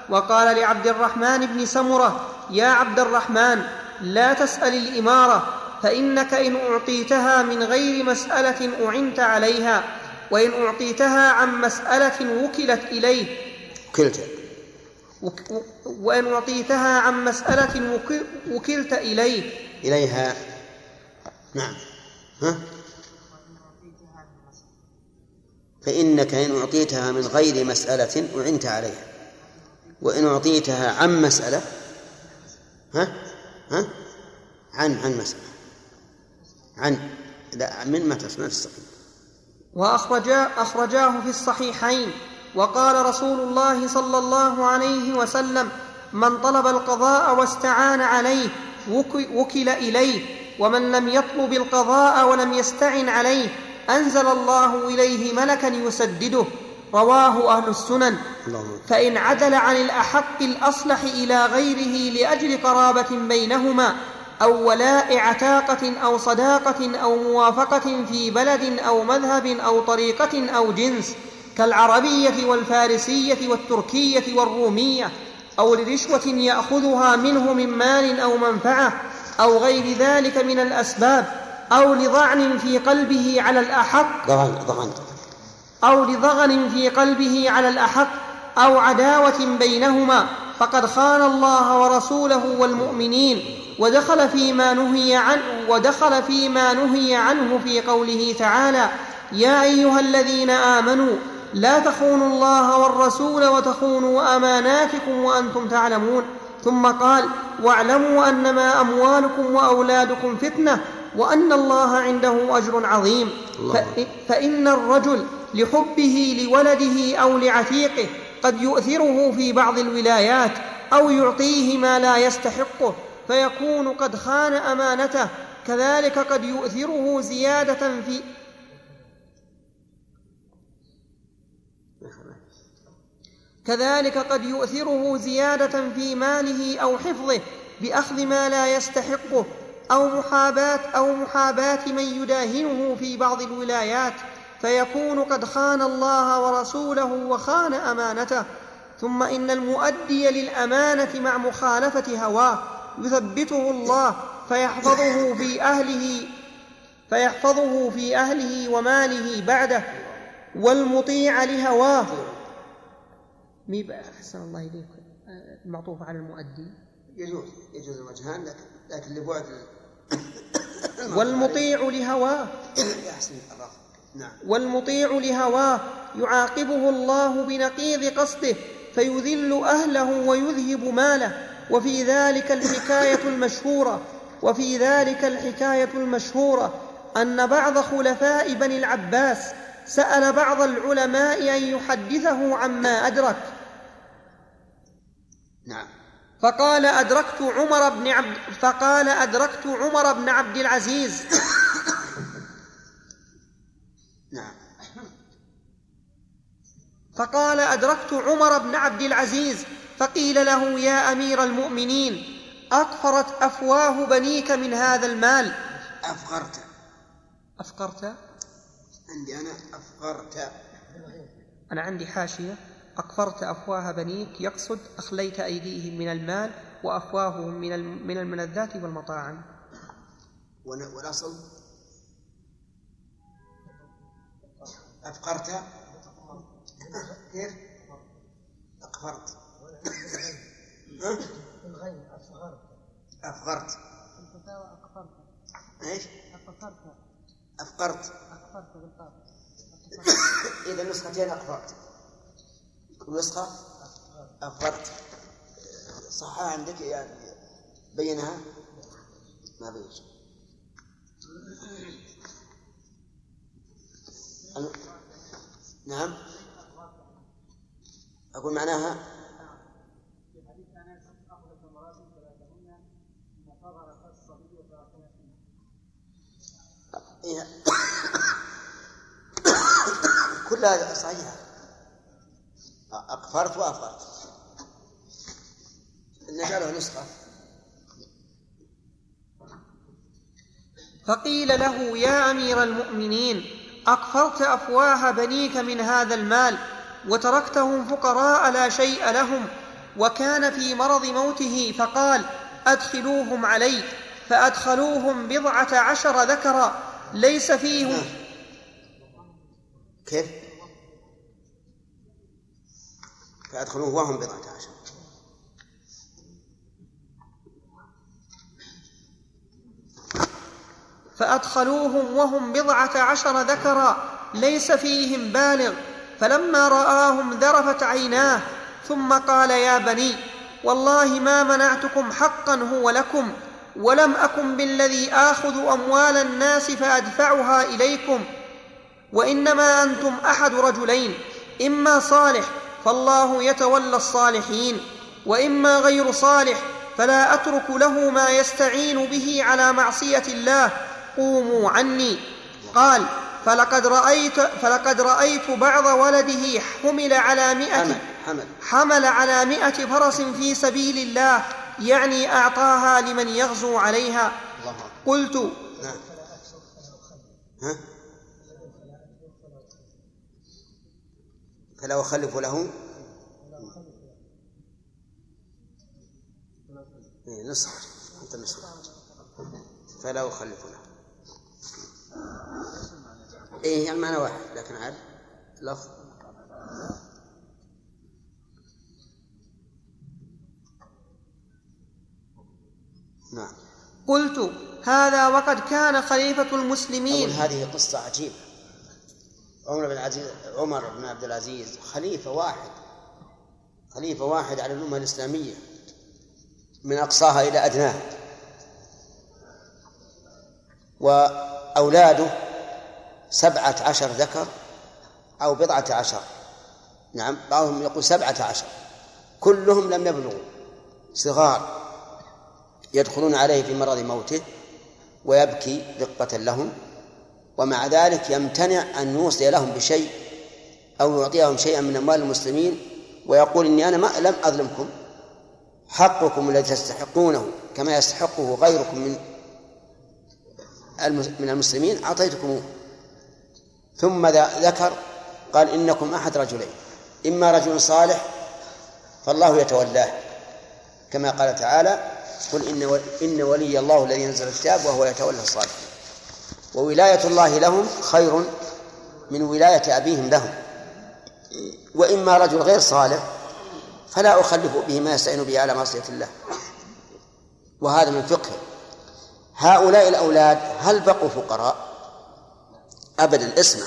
وقال لعبد الرحمن بن سمرة يا عبد الرحمن لا تسأل الإمارة فإنك إن أعطيتها من غير مسألة أعنت عليها وإن أعطيتها عن مسألة وكلت إليه. كلتا وك- وإن أعطيتها عن مسألة وك- وكلت إليه. إليها. نعم. ها؟ فإنك إن أعطيتها من غير مسألة أعنت عليها. وإن أعطيتها عن مسألة ها؟ ها؟ عن عن مسألة. عن لا من ما تس- ما تستقيم وأخرجا أخرجاه في الصحيحين. وقال رسول الله صلى الله عليه وسلم من طلب القضاء واستعان عليه وك- وكل إليه. ومن لم يطلب القضاء ولم يستعن عليه أنزل الله إليه ملكا يسدده رواه أهل السنن. فإن عدل عن الأحق الأصلح إلى غيره لأجل قرابة بينهما أو ولاء عتاقة أو صداقة أو موافقة في بلد أو مذهب أو طريقة أو جنس كالعربية والفارسية والتركية والرومية أو لرشوة يأخذها منه من مال أو منفعة أو غير ذلك من الأسباب أو لضعن في قلبه على الأحق ضغن ضغن. أو لضغن في قلبه على الأحق أو عداوة بينهما فقد خان الله ورسوله والمؤمنين ودخل فيما نهي عنه ودخل فيما نهي عنه في قوله تعالى يا أيها الذين آمنوا لا تخونوا الله والرسول وتخونوا أماناتكم وأنتم تعلمون ثم قال واعلموا أنما أموالكم وأولادكم فتنة وأن الله عنده أجر عظيم الله. ف- فإن الرجل لحبه لولده أو لعتيقه قد يؤثره في بعض الولايات أو يعطيه ما لا يستحقه فيكون قد خان أمانته كذلك قد يؤثره زيادة في كذلك قد يؤثره زيادة في ماله أو حفظه بأخذ ما لا يستحقه أو محاباة أو محاباة من يداهنه في بعض الولايات فيكون قد خان الله ورسوله وخان أمانته. ثم إن المؤدي للأمانة مع مخالفة هواه يثبته الله فيحفظه في أهله فيحفظه في أهله وماله بعده والمطيع لهواه. مي أحسن الله إليك آه، المعطوف على المؤدي. يجوز يجوز الوجهان لكن لكن لبعد [COUGHS] والمطيع لهواه. يحسن نعم. والمطيع لهواه. يعاقبه الله بنقيض قصده فيذل أهله ويذهب ماله. وفي ذلك الحكاية المشهورة وفي ذلك الحكاية المشهورة أن بعض خلفاء بني العباس سأل بعض العلماء أن يحدثه عما أدرك. نعم. فقال أدركت عمر بن عبد فقال أدركت عمر بن عبد العزيز. [COUGHS] نعم. فقال أدركت عمر بن عبد العزيز فقيل له يا أمير المؤمنين أقفرت أفواه بنيك من هذا المال؟ أفغرت أفقرت؟ عندي أنا أفغرت أنا عندي حاشية. أقفرت أفواه بنيك يقصد أخليت أيديهم من المال وأفواههم من من الملذات والمطاعم. والأصل أفقرت. كيف؟ أقفرت. أفغرت الفتاوى أقفرت إيش؟ أقفرت أفقرت. أقفرت بالقاف. إذا نسختين أقفرت. نسخة؟ أفغرت صحها عندك يعني بينها؟ ما بين نعم. أقول معناها؟ إيه. [COUGHS] كلها صحيحة. أقفرت وأفرت. نجعله نسخة. فقيل له يا أمير المؤمنين أقفرت أفواه بنيك من هذا المال وتركتهم فقراء لا شيء لهم وكان في مرض موته فقال أدخلوهم علي فأدخلوهم بضعة عشر ذكرا ليس فيهم. كيف؟ فأدخلوه وهم بضعة عشر. فأدخلوهم وهم بضعة عشر ذكرا ليس فيهم بالغ. فلما رآهم ذرفت عيناه ثم قال يا بني والله ما منعتكم حقا هو لكم ولم أكن بالذي آخذ أموال الناس فأدفعها إليكم. وإنما أنتم أحد رجلين إما صالح فالله يتولى الصالحين وإما غير صالح فلا أترك له ما يستعين به على معصية الله. قوموا عني. قال فلقد رأيت فلقد رأيت بعض ولده حمل على مئة حمل حمل. حمل على مئة فرس في سبيل الله يعني أعطاها لمن يغزو عليها. الله قلت نعم. ها؟ فلا أخلف له إيه، نصح. أنت نصح. فلا أخلف له إيه المعنى واحد لكن عاد لفظ. نعم. قلت هذا وقد كان خليفة المسلمين. هذه قصة عجيبة. عمر بن العزيز عمر بن عبد العزيز خليفة واحد خليفة واحد على الأمة الإسلامية من أقصاها إلى أدناها وأولاده سبعة عشر ذكر أو بضعة عشر. نعم بعضهم يقول سبعة عشر. كلهم لم يبلغوا. صغار يدخلون عليه في مرض موته ويبكي رقة لهم. ومع ذلك يمتنع أن يوصي لهم بشيء أو يعطيهم شيئا من أموال المسلمين ويقول إني أنا ما لم أظلمكم. حقكم الذي تستحقونه كما يستحقه غيركم من من المسلمين أعطيتكموه ثم ذكر قال إنكم أحد رجلين إما رجل صالح فالله يتولاه كما قال تعالى قل إن إن ولي الله الذي ينزل الكتاب وهو يتولى الصالحين. وولاية الله لهم خير من ولاية أبيهم لهم. وإما رجل غير صالح فلا أخلف به ما يستعين به على معصية الله. وهذا من فقه. هؤلاء الأولاد هل بقوا فقراء؟ أبدا اسمع.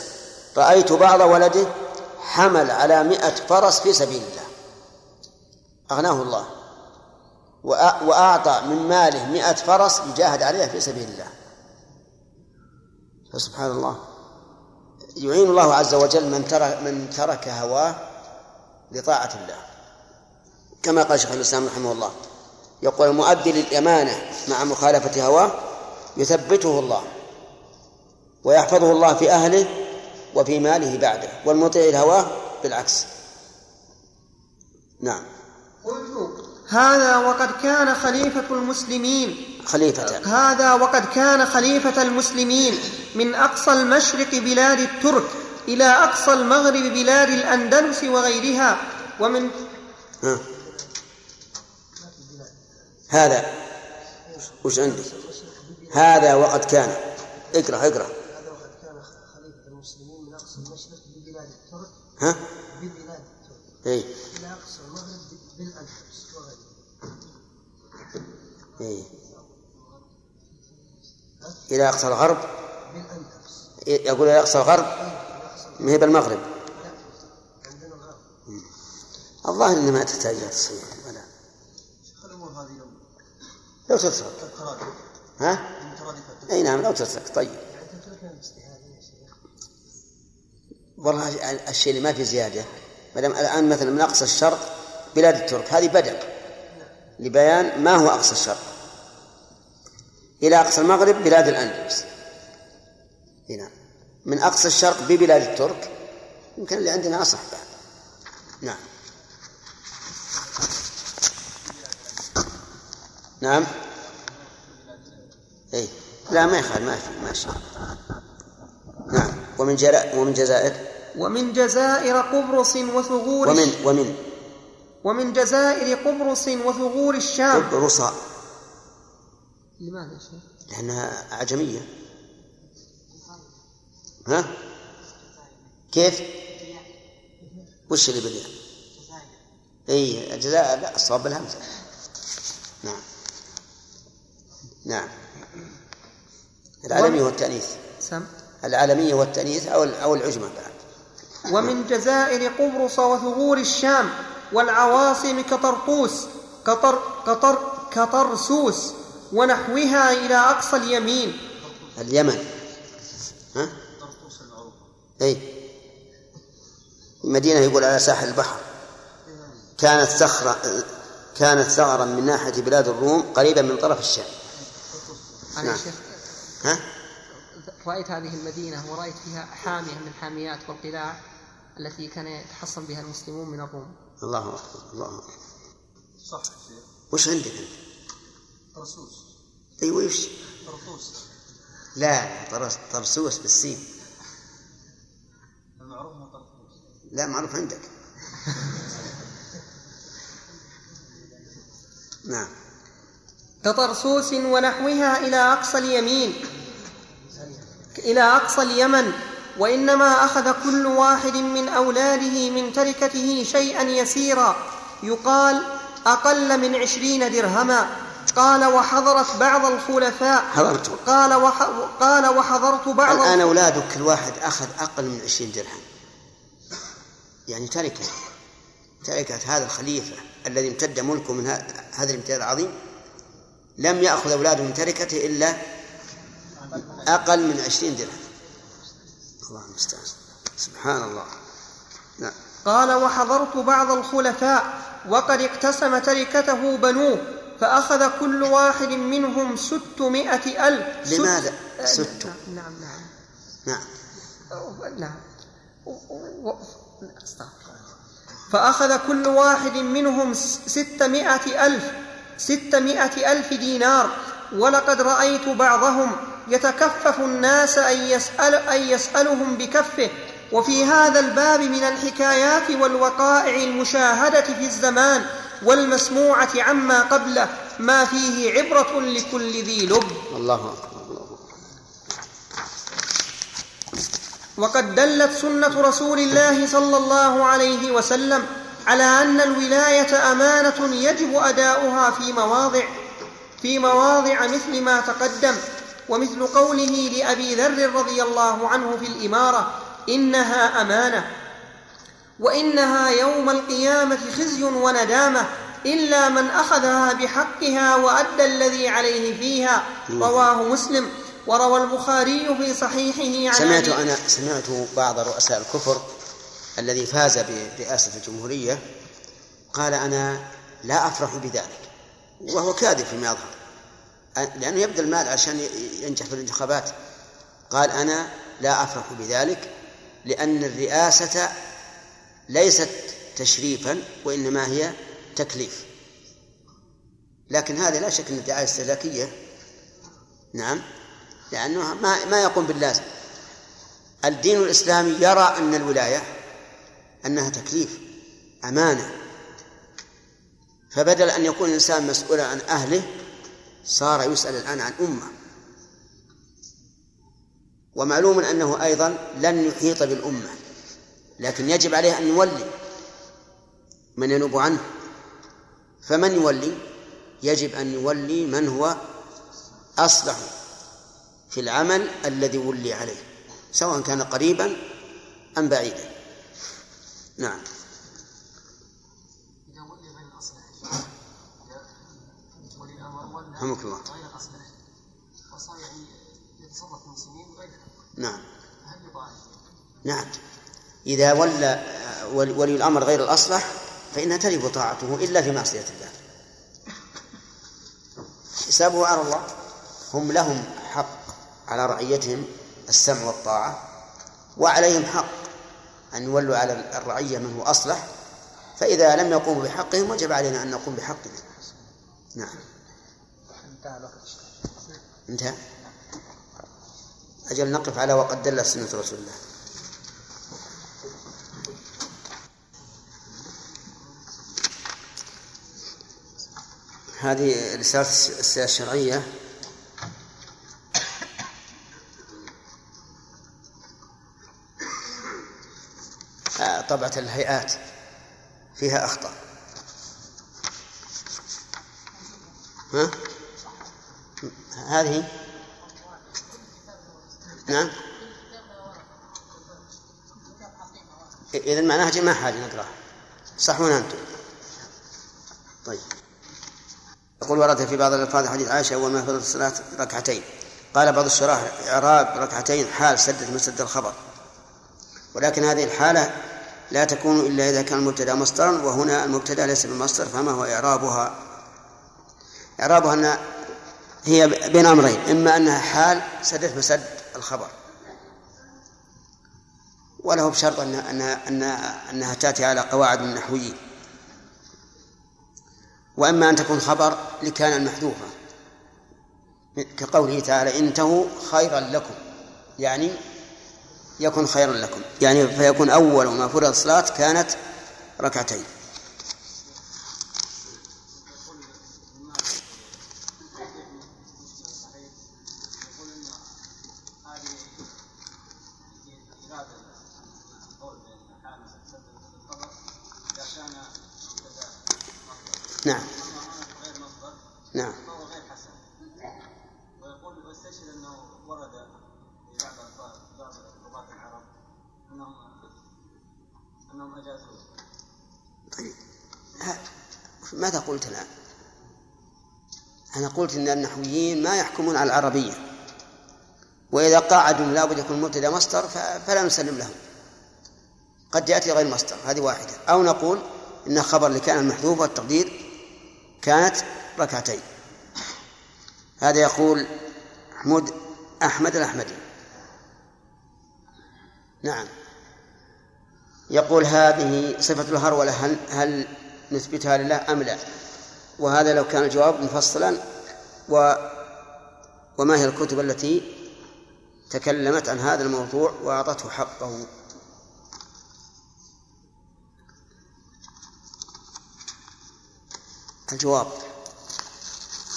رأيت بعض ولده حمل على مئة فرس في سبيل الله. أغناه الله. وأ- وأعطى من ماله مئة فرس يجاهد عليها في سبيل الله. فسبحان الله. يعين الله عز وجل من ترك من ترك هواه لطاعة الله. كما قال شيخ الإسلام رحمه الله يقول المؤدي للأمانة مع مخالفة هواه يثبته الله ويحفظه الله في أهله وفي ماله بعده والمطيع الهواه بالعكس. نعم. هذا وقد كان خليفة المسلمين. خليفة. هذا وقد كان خليفة المسلمين من أقصى المشرق بلاد الترك إلى أقصى المغرب بلاد الأندلس وغيرها. ومن ها. هذا. وش عندي؟ هذا وقد كان. اقرأ اقرأ. هذا وقد كان خليفة المسلمين من أقصى المشرق ببلاد الترك ها؟ ببلاد الترك. اي إلى أقصى المغرب بالأندلس وغيرها إلى أقصى الغرب؟ يقول إلى أقصى الغرب ما هي بالمغرب الظاهر إنها ما تحتاج إلى تصحيح ولا. لو تترك. ها؟ أي نعم لو تترك. طيب. والله الشيء اللي ما في زيادة ما دام الآن مثلا من أقصى الشرق بلاد الترك هذه بدل لبيان ما هو أقصى الشرق. إلى أقصى المغرب بلاد الأندلس. هنا. من أقصى الشرق ببلاد الترك. يمكن اللي عندنا أصح بعد. نعم. نعم. اي لا ما يخالف ما في ماشي نعم. ومن جرا ومن جزائر؟ ومن جزائر قبرص وثغور ومن ومن؟ ومن جزائر قبرص وثغور الشام. قبرص. لماذا يا شيخ؟ لأنها أعجمية ها؟ كيف؟ وش اللي بالياء؟ اي الجزائر لا الصواب بالهمزة نعم نعم العالمية والتأنيث سم العالمية والتأنيث أو أو العجمة بعد ومن جزائر قبرص وثغور الشام والعواصم كطرطوس كطر كطر كطرسوس ونحوها إلى أقصى اليمين. اليمن. ها؟ أي مدينة يقول على ساحل البحر. كانت صخرة كانت ثغرا من ناحية بلاد الروم قريبا من طرف الشام. أنا نعم. يا شيخ ها؟ رأيت هذه المدينة ورأيت فيها حامية من الحاميات والقلاع التي كان يتحصن بها المسلمون من الروم. الله أكبر الله أكبر. صح يا شيخ. وش عندك أنت؟ طرسوس أيوة وش؟ طرطوس. لا طرس طرسوس بالسين. المعروف إنه طرطوس. لا معروف عندك. نعم. كطرسوس ونحوها إلى أقصى اليمين. إلى أقصى اليمن. وإنما أخذ كل واحد من أولاده من تركته شيئا يسيرا. يقال أقل من عشرين درهما. قال وحضرت بعض الخلفاء. حضرته قال وح قال وحضرت بعض الآن أولادك كل واحد أخذ أقل من عشرين درهم. يعني تركة تركة هذا الخليفة الذي امتد ملكه من ه- هذا الامتداد العظيم. لم يأخذ أولاده من تركته إلا أقل من عشرين درهم. الله المستعان. سبحان الله. نعم. قال وحضرت بعض الخلفاء وقد اقتسم تركته بنوه. فأخذ كل واحد منهم ستمائة ألف. ست- لماذا؟ آه، ست. نعم نعم نعم. نعم. نعم. الله. فأخذ كل واحد منهم ستمائة ألف. ستمائة ألف دينار. ولقد رأيت بعضهم يتكفف الناس أن, يسأل أن يسألهم بكفه. وفي هذا الباب من الحكايات والوقائع المشاهدة في الزمان. والمسموعة عما قبله ما فيه عبرة لكل ذي لب. الله وقد دلت سنة رسول الله صلى الله عليه وسلم على أن الولاية أمانة يجب أداؤها في مواضع في مواضع مثل ما تقدم ومثل قوله لأبي ذر رضي الله عنه في الإمارة إنها أمانة. وإنها يوم القيامة خزي وندامة إلا من أخذها بحقها وأدى الذي عليه فيها. رواه مسلم. وروى البخاري في صحيحه عن سمعت أنا سمعت بعض رؤساء الكفر الذي فاز برئاسة الجمهورية قال أنا لا أفرح بذلك وهو كاذب فيما يظهر. لأنه يبذل المال عشان ينجح في الانتخابات. قال أنا لا أفرح بذلك لأن الرئاسة ليست تشريفا وإنما هي تكليف. لكن هذا لا شك أن دعاية استهلاكية نعم لأنه ما ما يقوم باللازم. الدين الإسلامي يرى أن الولاية أنها تكليف أمانة. فبدل أن يكون الإنسان مسؤولا عن أهله صار يسأل الآن عن أمة. ومعلوم أنه أيضا لن يحيط بالأمة. لكن يجب عليه أن يولي من ينوب عنه. فمن يولي؟ يجب أن يولي من هو أصلح في العمل الذي ولي عليه سواء كان قريبا أم بعيدا. نعم. رحمك الله. يعني نعم؟ نعم. إذا ولى ولي الأمر غير الأصلح فإنها تجب طاعته إلا في معصية الله. حسابه على الله. هم لهم حق على رعيتهم السمع والطاعة وعليهم حق أن يولوا على الرعية من هو أصلح. فإذا لم يقوموا بحقهم وجب علينا أن نقوم بحقنا نعم. انتهى انتهى. أجل نقف على وقد دل سنة رسول الله. هذه رسالة السياسة الشرعية. آه، طبعة الهيئات فيها أخطاء ها؟ هذه؟ نعم. إذا معناها ما حاجة نقرأها. صحون أنتم؟ طيب. يقول ورد في بعض الألفاظ حديث عائشة أول ما فرض الصلاة ركعتين. قال بعض الشراح إعراب ركعتين حال سدة مسد الخبر. ولكن هذه الحالة لا تكون إلا إذا كان المبتدأ مصدرا وهنا المبتدأ ليس بمصدر فما هو إعرابها؟ إعرابها أن هي بين أمرين إما أنها حال سدت مسد الخبر. وله بشرط أن أنها, أنها, تأتي على قواعد النحويين. وإما أن تكون خبر لكان المحذوفة كقوله تعالى انتهوا خيرا لكم يعني يكن خيرا لكم يعني فيكون أول ما فرض الصلاة كانت ركعتين نعم نعم فهو غير حسن ويقول واستشهد انه ورد في بعض بعض لغات العرب انهم انهم اجازوه طيب ها- ماذا قلت الآن؟ أنا قلت إن النحويين ما يحكمون على العربية. وإذا قاعدوا لابد يكون مبتدأ مصدر فلا نسلم لهم. قد يأتي غير مصدر هذه واحدة. أو نقول إن خبر لكان المحذوف والتقدير كانت ركعتين. هذا يقول محمود أحمد الأحمدي. نعم. يقول هذه صفة الهرولة هل, هل نثبتها لله أم لا؟ وهذا لو كان الجواب مفصلا و وما هي الكتب التي تكلمت عن هذا الموضوع وأعطته حقه؟ الجواب.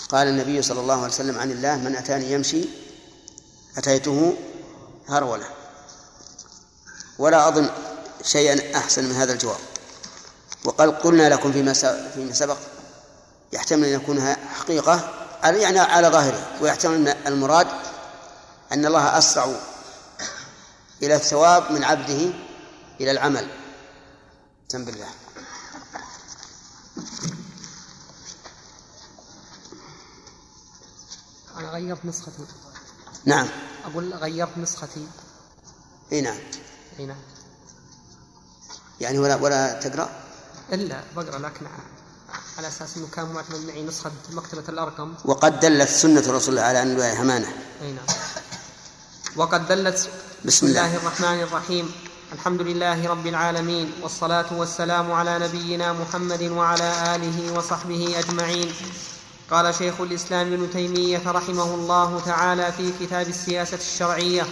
قال النبي صلى الله عليه وسلم عن الله من أتاني يمشي أتيته هرولة. ولا أظن شيئا أحسن من هذا الجواب. وقد قلنا لكم فيما سبق يحتمل أن يكون حقيقة يعني على ظاهره ويحتمل أن المراد أن الله أسرع إلى الثواب من عبده إلى العمل. سم بالله. أنا غيرت نسختي. نعم. أقول غيرت نسختي. إي نعم. أي نعم. يعني ولا ولا تقرأ؟ إلا بقرأ لكن على أساس أنه كان معتمد معي نسخة مكتبة الأرقم. وقد دلت سنة رسول الله على أن همانة. أي نعم. وقد دلت بسم الله. الله الرحمن الرحيم. الحمد لله رب العالمين والصلاة والسلام على نبينا محمد وعلى آله وصحبه أجمعين. قال شيخ الإسلام ابن تيمية رحمه الله تعالى في كتاب السياسة الشرعية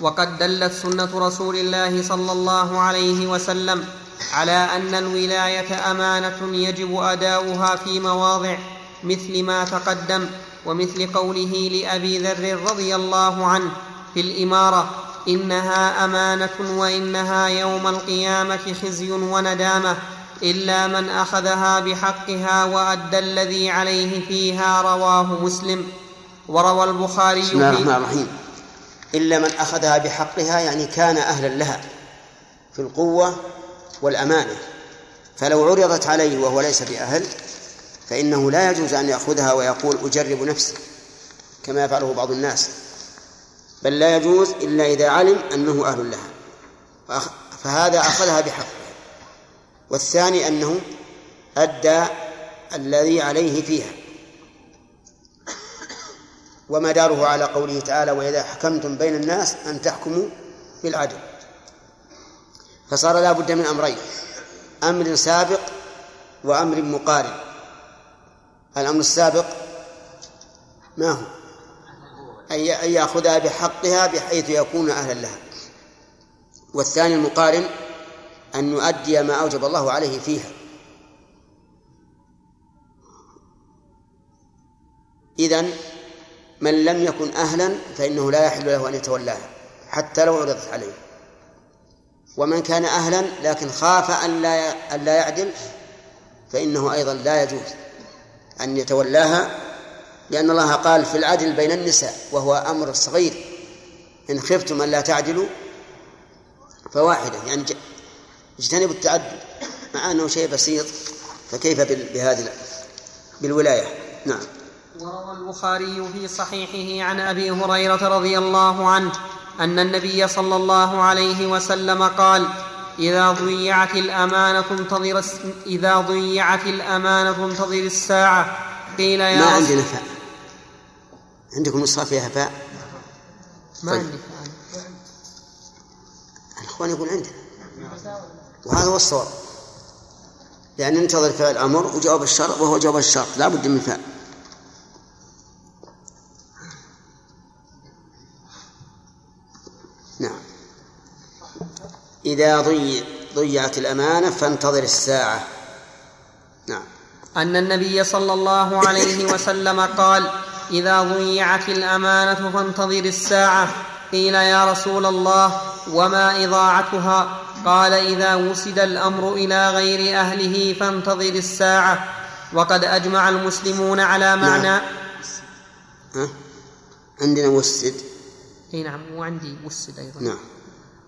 وقد دلت سنة رسول الله صلى الله عليه وسلم على أن الولاية أمانة يجب أداؤها في مواضع مثل ما تقدم ومثل قوله لأبي ذر رضي الله عنه في الإمارة إنها أمانة وإنها يوم القيامة خزي وندامة إلا من أخذها بحقها وأدى الذي عليه فيها رواه مسلم. وروى البخاري بسم الله الرحمن الرحيم. إلا من أخذها بحقها يعني كان أهلا لها في القوة والأمانة فلو عرضت عليه وهو ليس بأهل فإنه لا يجوز أن يأخذها ويقول أجرب نفسي كما يفعله بعض الناس بل لا يجوز إلا إذا علم أنه أهل لها. فهذا أخذها بحقها والثاني أنه أدى الذي عليه فيها. ومداره على قوله تعالى وإذا حكمتم بين الناس أن تحكموا بالعدل. فصار لا بد من أمرين أمر سابق وأمر مقارن. الأمر السابق ما هو؟ أن يأخذها بحقها بحيث يكون أهلا لها. والثاني المقارن أن يؤدي ما أوجب الله عليه فيها. إذن من لم يكن أهلا فإنه لا يحل له أن يتولاها حتى لو عرضت عليه. ومن كان أهلا لكن خاف أن لا أن لا يعدل فإنه أيضا لا يجوز أن يتولاها لأن الله قال في العدل بين النساء وهو أمر صغير. إن خفتم أن لا تعدلوا فواحدة يعني اجتنبوا التعدد مع أنه شيء بسيط فكيف بهذه ال- بالولاية؟ نعم. وروى البخاري في صحيحه عن أبي هريرة رضي الله عنه أن النبي صلى الله عليه وسلم قال إذا ضيعت الأمانة انتظر إذا ضيعت الأمانة انتظر الساعة. قيل يا ما عندنا فاء عندكم نسخة فيها فاء ما طيب. عندي فعل. الإخوان يقول عندنا. وهذا هو الصواب. لأن ننتظر فعل الأمر وجواب الشرط وهو جواب الشرط لا بد من فاء إذا ضي ضيعت الأمانة فانتظر الساعة. نعم. أن النبي صلى الله عليه وسلم قال إذا ضيعت الأمانة فانتظر الساعة. قيل يا رسول الله وما إضاعتها؟ قال إذا وسد الأمر إلى غير أهله فانتظر الساعة. وقد أجمع المسلمون على معنى ها؟ عندنا وسد. إي نعم وعندي وسد أيضا. نعم.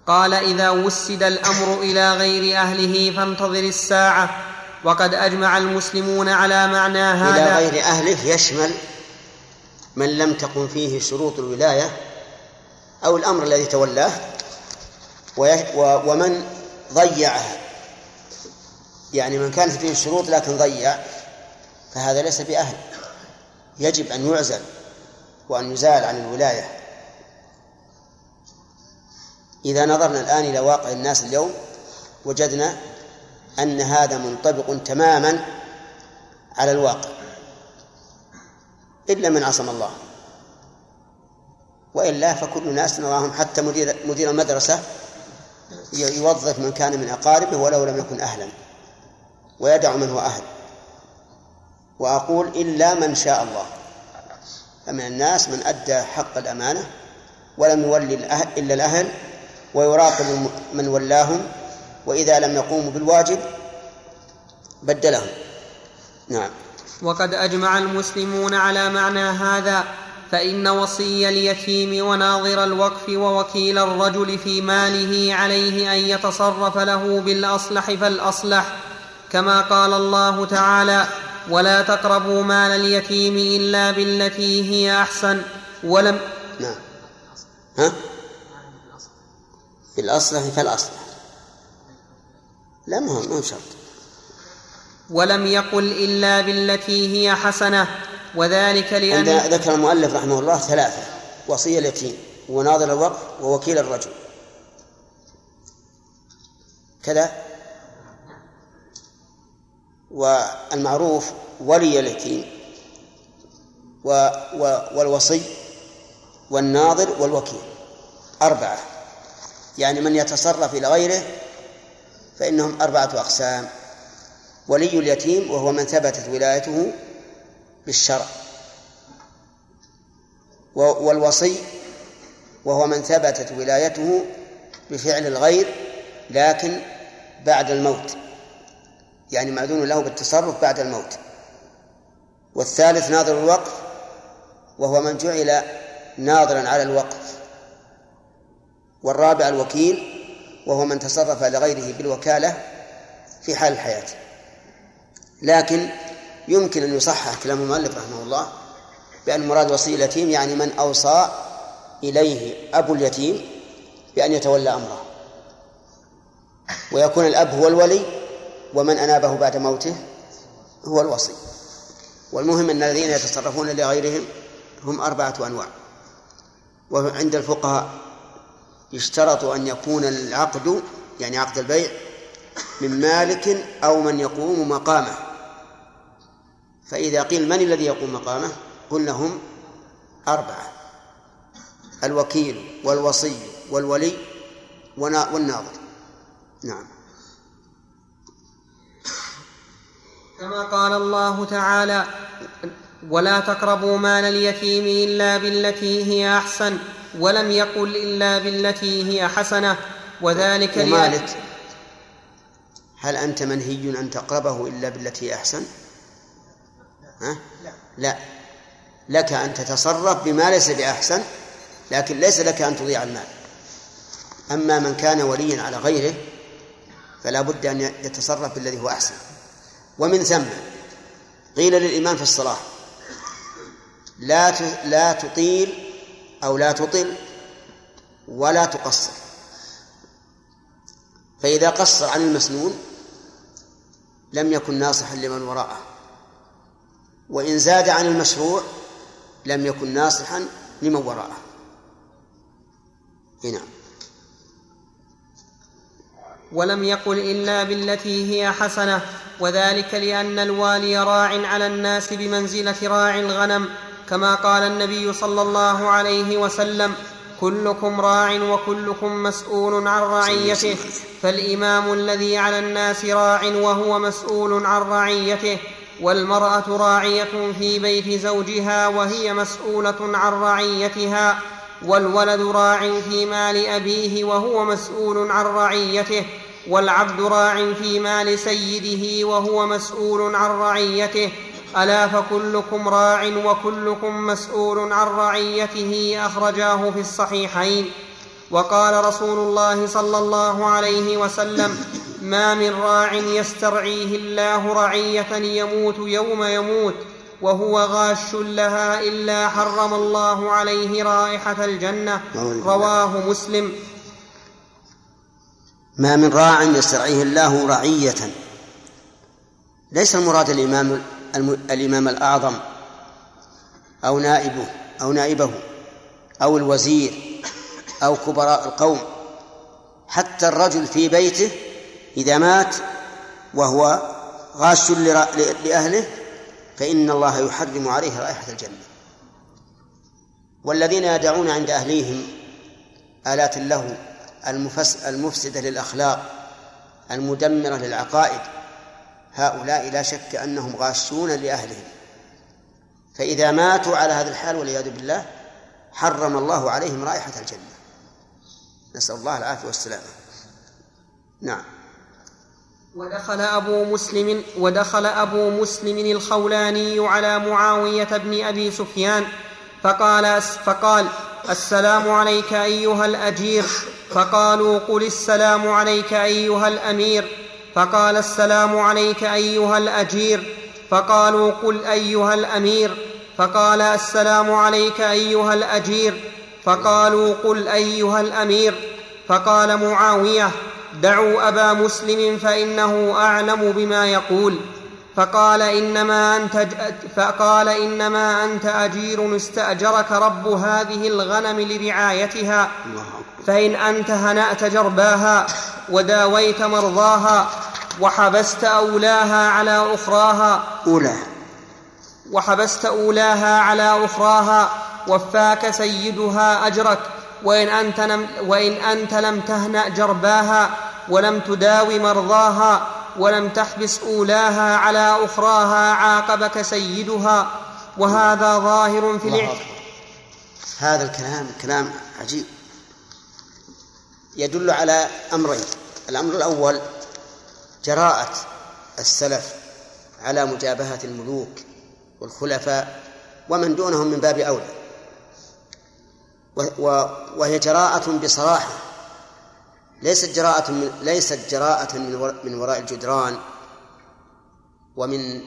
قال إذا وسد الأمر إلى غير أهله فانتظر الساعة. وقد أجمع المسلمون على معنى هذا. غير أهله يشمل من لم تقم فيه شروط الولاية أو الأمر الذي تولاه ومن ضيعها. يعني من كانت فيه الشروط لكن ضيع فهذا ليس بأهل. يجب أن يعزل وأن يزال عن الولاية. إذا نظرنا الآن إلى واقع الناس اليوم وجدنا أن هذا منطبق تماما على الواقع إلا من عصم الله. وإلا فكل الناس نراهم حتى مدير مدير المدرسة يوظف من كان من أقاربه ولو لم يكن أهلا ويدع من هو أهل. وأقول إلا من شاء الله. فمن الناس من أدى حق الأمانة ولم يولي إلا الأهل ويراقب من ولاهم وإذا لم يقوموا بالواجب بدلهم. نعم. وقد أجمع المسلمون على معنى هذا فإن وصي اليتيم وناظر الوقف ووكيل الرجل في ماله عليه أن يتصرف له بالأصلح فالأصلح كما قال الله تعالى ولا تقربوا مال اليتيم إلا بالتي هي أحسن ولم نعم. ها؟ بالأصلح فالأصلح. لا ما هو شرط. ولم يقل إلا بالتي هي حسنة وذلك عندنا ذكر المؤلف رحمه الله ثلاثة وصية اليتيم وناظر الوقف ووكيل الرجل. كذا. والمعروف ولي اليتيم و و والوصي والناظر والوكيل. أربعة. يعني من يتصرف إلى غيره فإنهم أربعة أقسام. ولي اليتيم وهو من ثبتت ولايته بالشرع. والوصي وهو من ثبتت ولايته بفعل الغير لكن بعد الموت. يعني معذون له بالتصرف بعد الموت. والثالث ناظر الوقف وهو من جعل ناظرا على الوقف. والرابع الوكيل وهو من تصرف لغيره بالوكالة في حال الحياة. لكن يمكن أن يصحح كلام المؤلف رحمه الله بأن مراد وصي اليتيم يعني من أوصى إليه أبو اليتيم بأن يتولى أمره. ويكون الأب هو الولي ومن أنابه بعد موته هو الوصي. والمهم أن الذين يتصرفون لغيرهم هم أربعة أنواع. وعند الفقهاء يشترط أن يكون العقد يعني عقد البيع من مالك أو من يقوم مقامه. فإذا قيل من الذي يقوم مقامه؟ قلنا هم أربعة. الوكيل والوصي والولي والناظر. نعم. كما قال الله تعالى ولا تقربوا مال اليتيم إلا بالتي هي أحسن. ولم يقل إلا بالتي هي حسنة وذلك ومالك هل أنت منهي أن تقربه إلا بالتي هي أحسن؟ ها؟ لا. لك أن تتصرف بما ليس بأحسن لكن ليس لك أن تضيع المال. أما من كان وليا على غيره فلا بد أن يتصرف بالذي هو أحسن. ومن ثم قيل للإمام في الصلاة لا لا تطيل أو لا تطل ولا تقصر. فإذا قصر عن المسنون لم يكن ناصحا لمن وراءه وإن زاد عن المشروع لم يكن ناصحا لمن وراءه. نعم ولم يقل إلا بالتي هي حسنة وذلك لأن الوالي راع على الناس بمنزلة راعي الغنم. كما قال النبي صلى الله عليه وسلم كلكم راع وكلكم مسؤول عن رعيته فالإمام الذي على الناس راع وهو مسؤول عن رعيته والمرأة راعية في بيت زوجها وهي مسؤولة عن رعيتها والولد راع في مال أبيه وهو مسؤول عن رعيته والعبد راع في مال سيده وهو مسؤول عن رعيته ألا فكلكم راع وكلكم مسؤول عن رعيته أخرجاه في الصحيحين. وقال رسول الله صلى الله عليه وسلم ما من راع يسترعيه الله رعية يموت يوم يموت وهو غاش لها إلا حرم الله عليه رائحة الجنة. رواه مسلم. ما من راع يسترعيه الله رعية. ليس المراد الإمام الإمام الأعظم أو نائبه أو نائبه أو الوزير أو كبراء القوم حتى الرجل في بيته إذا مات وهو غاش لأهله فإن الله يحرم عليه رائحة الجنة. والذين يدعون عند أهليهم آلات اللهو المفسدة للأخلاق المدمرة للعقائد هؤلاء لا شك أنهم غاشون لأهلهم. فإذا ماتوا على هذا الحال والعياذ بالله حرم الله عليهم رائحة الجنة. نسأل الله العافية والسلامة. نعم. ودخل أبو مسلم ودخل أبو مسلم الخولاني على معاوية بن أبي سفيان فقال فقال السلام عليك أيها الأجير. فقالوا قل السلام عليك أيها الأمير. فقال السلام عليك أيها الأجير. فقالوا قل أيها الأمير. فقال السلام عليك أيها الأجير. فقالوا قل أيها الأمير. فقال معاوية دعوا أبا مسلم فإنه أعلم بما يقول. فقال إنما أنت فقال إنما أنت أجير استأجرك رب هذه الغنم لرعايتها. فإن أنت هنأت جرباها وداويت مرضاها وحبست أولاها على أخراها أولاها وحبست أولاها على أخراها وفاك سيدها أجرك. وإن أنت, لم وإن أنت لم تهنأ جرباها ولم تداوي مرضاها ولم تحبس أولاها على أخراها عاقبك سيدها وهذا ظاهر في الاعتقاد هذا الكلام كلام عجيب. يدل على أمرين. الأمر الأول جراءة السلف على مجابهة الملوك والخلفاء ومن دونهم من باب أولى. وهي جراءة بصراحة. ليست جراءة من ليست جراءة من من وراء الجدران ومن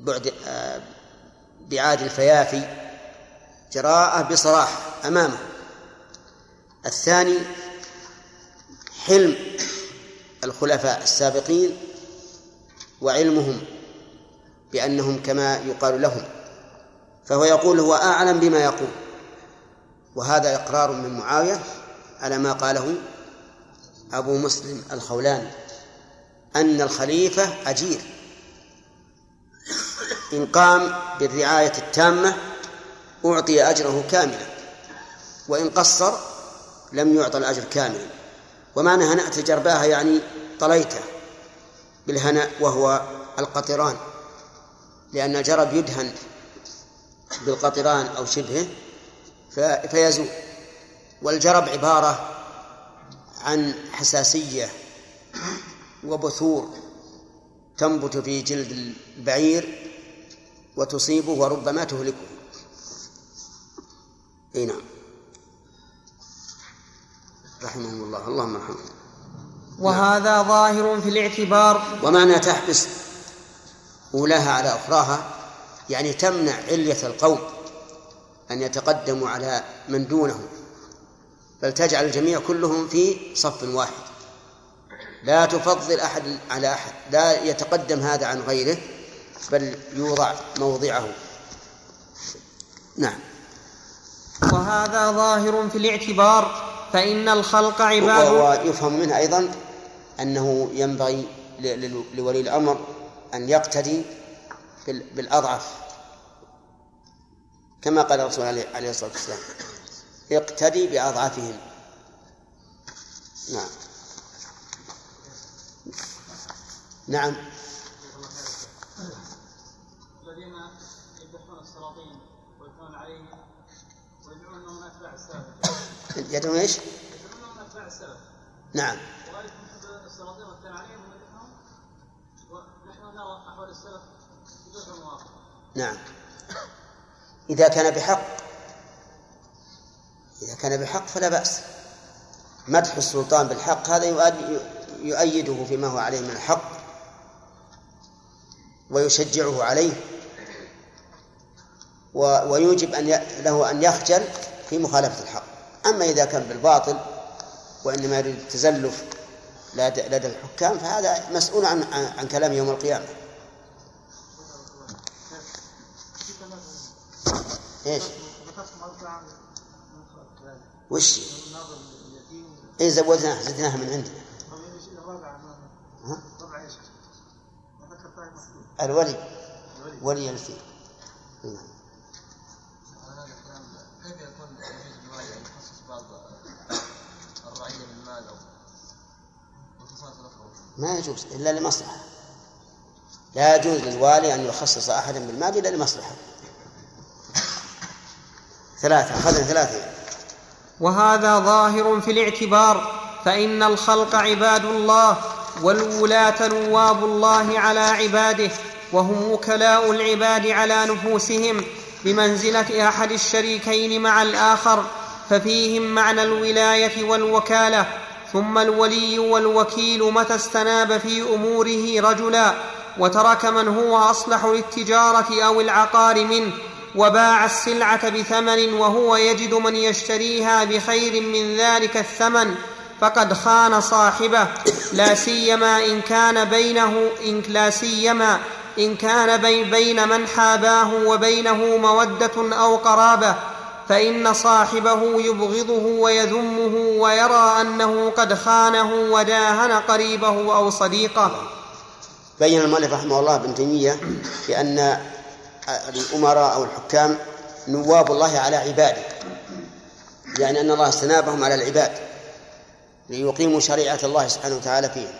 بعد آه، بعاد الفيافي. جراءة بصراحة أمامه. الثاني حلم الخلفاء السابقين وعلمهم بأنهم كما يقال لهم. فهو يقول هو أعلم بما يقول. وهذا إقرار من معاوية على ما قاله أبو مسلم الخولاني أن الخليفة أجير. إن قام بالرعاية التامة أعطي أجره كاملا وإن قصر لم يعطى الأجر كاملا. ومعنى هنأت جرباها يعني طليته بالهناء وهو القطران لأن الجرب يدهن بالقطران أو شبهه فيزول. والجرب عبارة عن حساسية وبثور تنبت في جلد البعير وتصيبه وربما تهلكه. إي نعم. رحمهم الله. اللهم ارحمه وهذا ظاهر في الاعتبار. ومعنى تحبس أولاها على أخراها يعني تمنع علية القوم أن يتقدموا على من دونهم بل تجعل الجميع كلهم في صف واحد. لا تفضل أحد على أحد لا يتقدم هذا عن غيره بل يوضع موضعه. نعم. وهذا ظاهر في الاعتبار فإن الخلق عباد. ويفهم منه أيضا أنه ينبغي لولي الأمر أن يقتدي بالأضعف كما قال الرسول عليه الصلاة والسلام. اقتدي بأضعافهم نعم. نعم. الذين يذبحون السلاطين ويثنون عليهم ويدعون أنهم من أتباع السلف. يدعون إيش؟ يدعون أنهم من أتباع السلف. نعم. وذلك من السلاطين والثنى عليهم ومدحهم ونحن نرى أحوال السلف بدون موافقه نعم. إذا كان بحق إذا كان بحق فلا بأس. مدح السلطان بالحق هذا يؤيده فيما هو عليه من الحق ويشجعه عليه. ويوجب أن له أن يخجل في مخالفة الحق. أما إذا كان بالباطل وإنما يريد التزلف لدى الحكام فهذا مسؤول عن عن كلام يوم القيامة. إيش؟ وش؟ اي زودناها زدناها من عندنا ها؟ الولي ولي اليتيم نعم كيف يكون يجوز ان يخصص بعض الرعيه أو؟ ما يجوز إلا لمصلحة لا يجوز للوالي أن يخصص أحدا بالمال إلا لمصلحة ثلاثة أخذنا ثلاثة وهذا ظاهر في الاعتبار فإن الخلق عباد الله والولاة نواب الله على عباده وهم وكلاء العباد على نفوسهم بمنزلة أحد الشريكين مع الآخر ففيهم معنى الولاية والوكالة. ثم الولي والوكيل متى استناب في أموره رجلا وترك من هو أصلح للتجارة أو العقار منه. وباع السلعة بثمن وهو يجد من يشتريها بخير من ذلك الثمن فقد خان صاحبه. لا سيما إن كان بينه إن لا سيما إن كان بين من حاباه وبينه مودة أو قرابة فإن صاحبه يبغضه ويذمه ويرى أنه قد خانه وداهن قريبه أو صديقه. بين المؤلف رحمه الله ابن تيمية بأن الأمراء أو الحكام نواب الله على عباده. يعني أن الله استنابهم على العباد ليقيموا شريعة الله سبحانه وتعالى فيهم.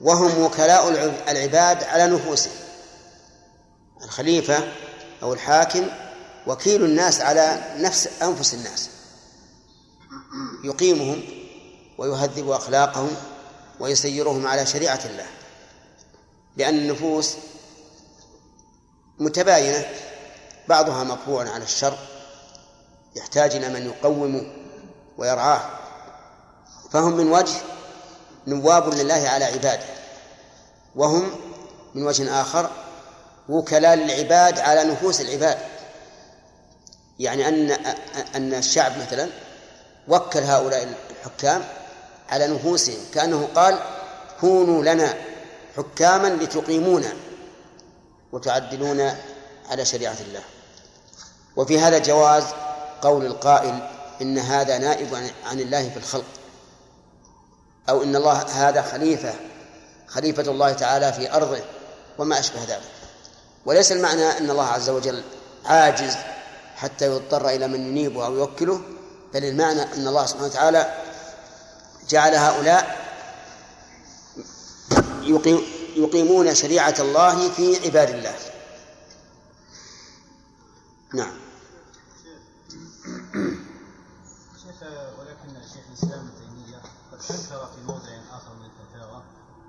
وهم وكلاء العباد على نفوسهم. الخليفة أو الحاكم وكيل الناس على نفس أنفس الناس. يقيمهم ويهذب أخلاقهم ويسيرهم على شريعة الله. لأن النفوس متباينة بعضها مطبوع على الشر يحتاج إلى من يقومه ويرعاه فهم من وجه نواب لله على عباده وهم من وجه آخر وكلاء للعباد على نفوس العباد. يعني أن أن الشعب مثلا وكل هؤلاء الحكام على نفوسهم كأنه قال كونوا لنا حكاما لتقيمونا. وتعدلون على شريعة الله. وفي هذا جواز قول القائل إن هذا نائب عن الله في الخلق أو إن الله هذا خليفة خليفة الله تعالى في أرضه وما أشبه ذلك. وليس المعنى أن الله عز وجل عاجز حتى يضطر إلى من ينيبه أو يوكله بل المعنى أن الله سبحانه وتعالى جعل هؤلاء يقيمون شريعة الله في عباد الله. نعم. شيخ ولكن شيخ الإسلام ابن تيمية قد انكر في موضع آخر من الفتاوى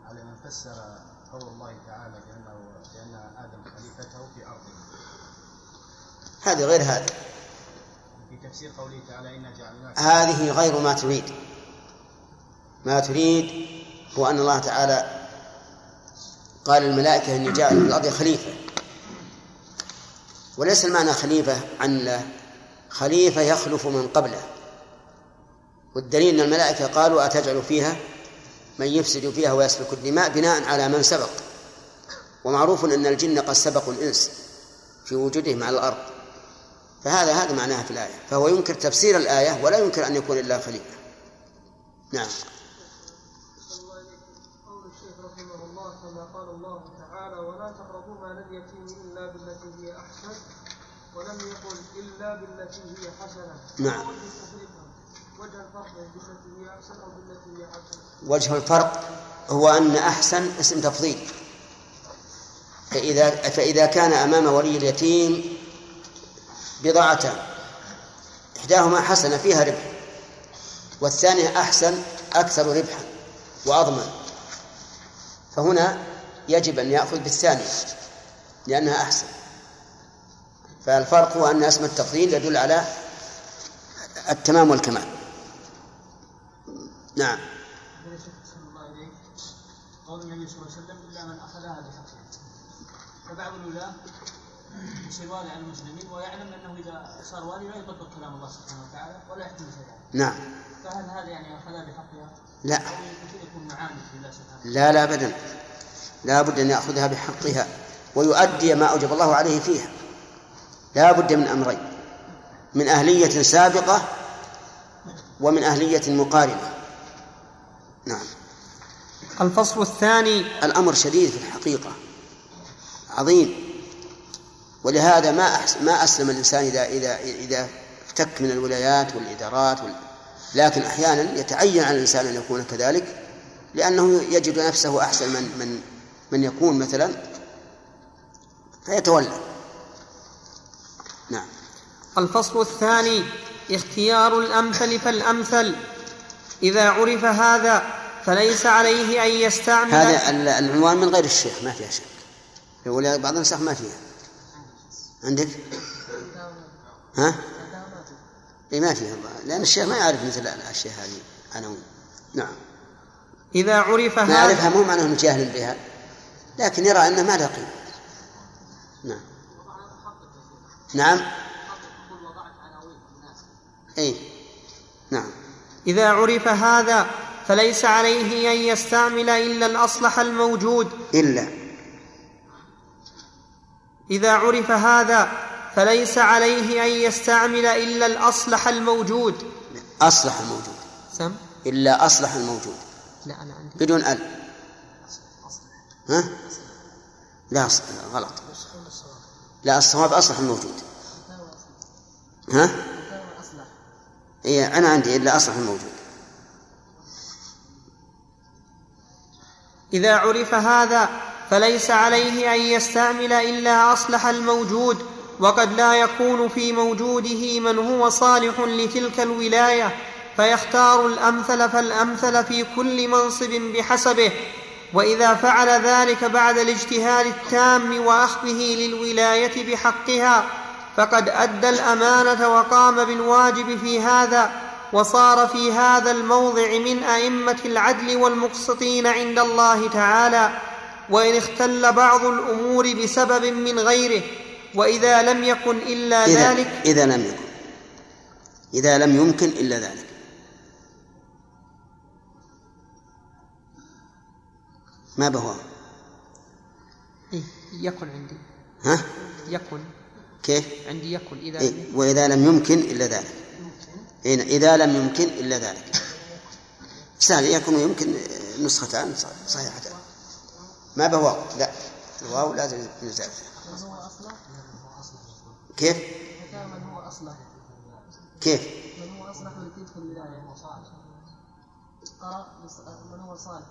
على من فسر قول الله تعالى بانه بأن آدم خليفته في أرضه. هذه غير هذه. في تفسير قوله تعالى إنا جعلناك هذه غير ما تريد. ما تريد هو أن الله تعالى قال الملائكة إني جاعل في الأرض خليفة. وليس المعنى خليفة عن خليفة يخلف من قبله. والدليل أن الملائكة قالوا أتجعل فيها؟ من يفسد فيها ويسفك الدماء بناء على من سبق. ومعروف أن الجن قد سبقوا الإنس في وجودهم على الأرض. فهذا هذا معناها في الآية. فهو ينكر تفسير الآية ولا ينكر أن يكون إلا خليفة. نعم قول الشيخ رحمه الله كما قال الله تعالى ولا تقربوا مال اليتيم الا بالتي هي احسن ولم يقل إلا بالتي هي حسنة. نعم. وجه الفرق بالتي هي أحسن أو بالتي هي حسنه وجه الفرق هو أن أحسن اسم تفضيل. فإذا فإذا كان أمام ولي اليتيم بضاعتان. إحداهما حسنة فيها ربح والثانية أحسن أكثر ربحا وأضمن. فهنا يجب أن يأخذ بالثانية لأنها أحسن. فالفرق هو أن اسم التفضيل يدل على التمام والكمال. نعم. قول النبي صلى الله عليه وسلم إلا من أخذها بحقها. فبعض الولاة يصير والي على المسلمين ويعلم أنه إذا صار والي لا يطبق كلام الله سبحانه وتعالى ولا يحكم شيئا نعم. فهل هذا يعني أخذها بحقها؟ لا. يكون معاند لله سبحانه لا لا أبدا. لا بد أن يأخذها بحقها ويؤدي ما أوجب الله عليه فيها. لا بد من أمرين. من أهلية سابقة ومن أهلية مقارنة. نعم. الفصل الثاني. الأمر شديد في الحقيقة. عظيم. ولهذا ما ما أسلم الإنسان إذا إذا إذا افتك من الولايات والإدارات وال... لكن أحيانا يتعين على الإنسان أن يكون كذلك لأنه يجد نفسه أحسن من من من يكون مثلا فيتولى. الفصل الثاني اختيار الأمثل فالأمثل. إذا عرف هذا فليس عليه أن يستعمل. هذا ال- العنوان من غير الشيخ ما فيها شك. ولاية بعض النسخ ما فيها. عندك؟ ها؟ إي ما فيها. لأن الشيخ ما يعرف مثل الأشياء هذه عناوين نعم. إذا عرف ما هذا يعرفها مو معناه إنه جاهل بها. لكن يرى أنه ما لها قيمة. نعم. نعم. اي نعم. إذا عرف هذا فليس عليه أن يستعمل إلا الأصلح الموجود. إلا. إذا عرف هذا فليس عليه أن يستعمل إلا الأصلح الموجود. أصلح الموجود. سم؟ إلا أصلح الموجود. لا أنا عندي. بدون أل. ها؟ لا غلط. لا الصواب أصلح الموجود. ها؟ اي أنا عندي إلا أصلح الموجود. إذا عرف هذا فليس عليه أن يستعمل إلا أصلح الموجود وقد لا يكون في موجوده من هو صالح لتلك الولاية فيختار الأمثل فالأمثل في كل منصب بحسبه. وإذا فعل ذلك بعد الاجتهاد التام وأخذه للولاية بحقها فقد أدى الأمانة وقام بالواجب في هذا وصار في هذا الموضع من أئمة العدل والمقسطين عند الله تعالى وإن اختل بعض الأمور بسبب من غيره وإذا لم يكن إلا إذا ذلك إذا لم يكن. إذا لم يمكن إلا ذلك. ما بهو إيه يكن عندي. ها؟ يكن. كيف؟ عندي يكن إذا إيه وإذا لم يمكن إلا ذلك. إيه إذا لم يمكن إلا ذلك. سهل يكون يمكن نسختان صحيحتان ما بواو لا. الواو لازم أصلح كيف؟ من هو كيف؟ من هو أصلح من تلك الولاية قرأ بص- من هو صالح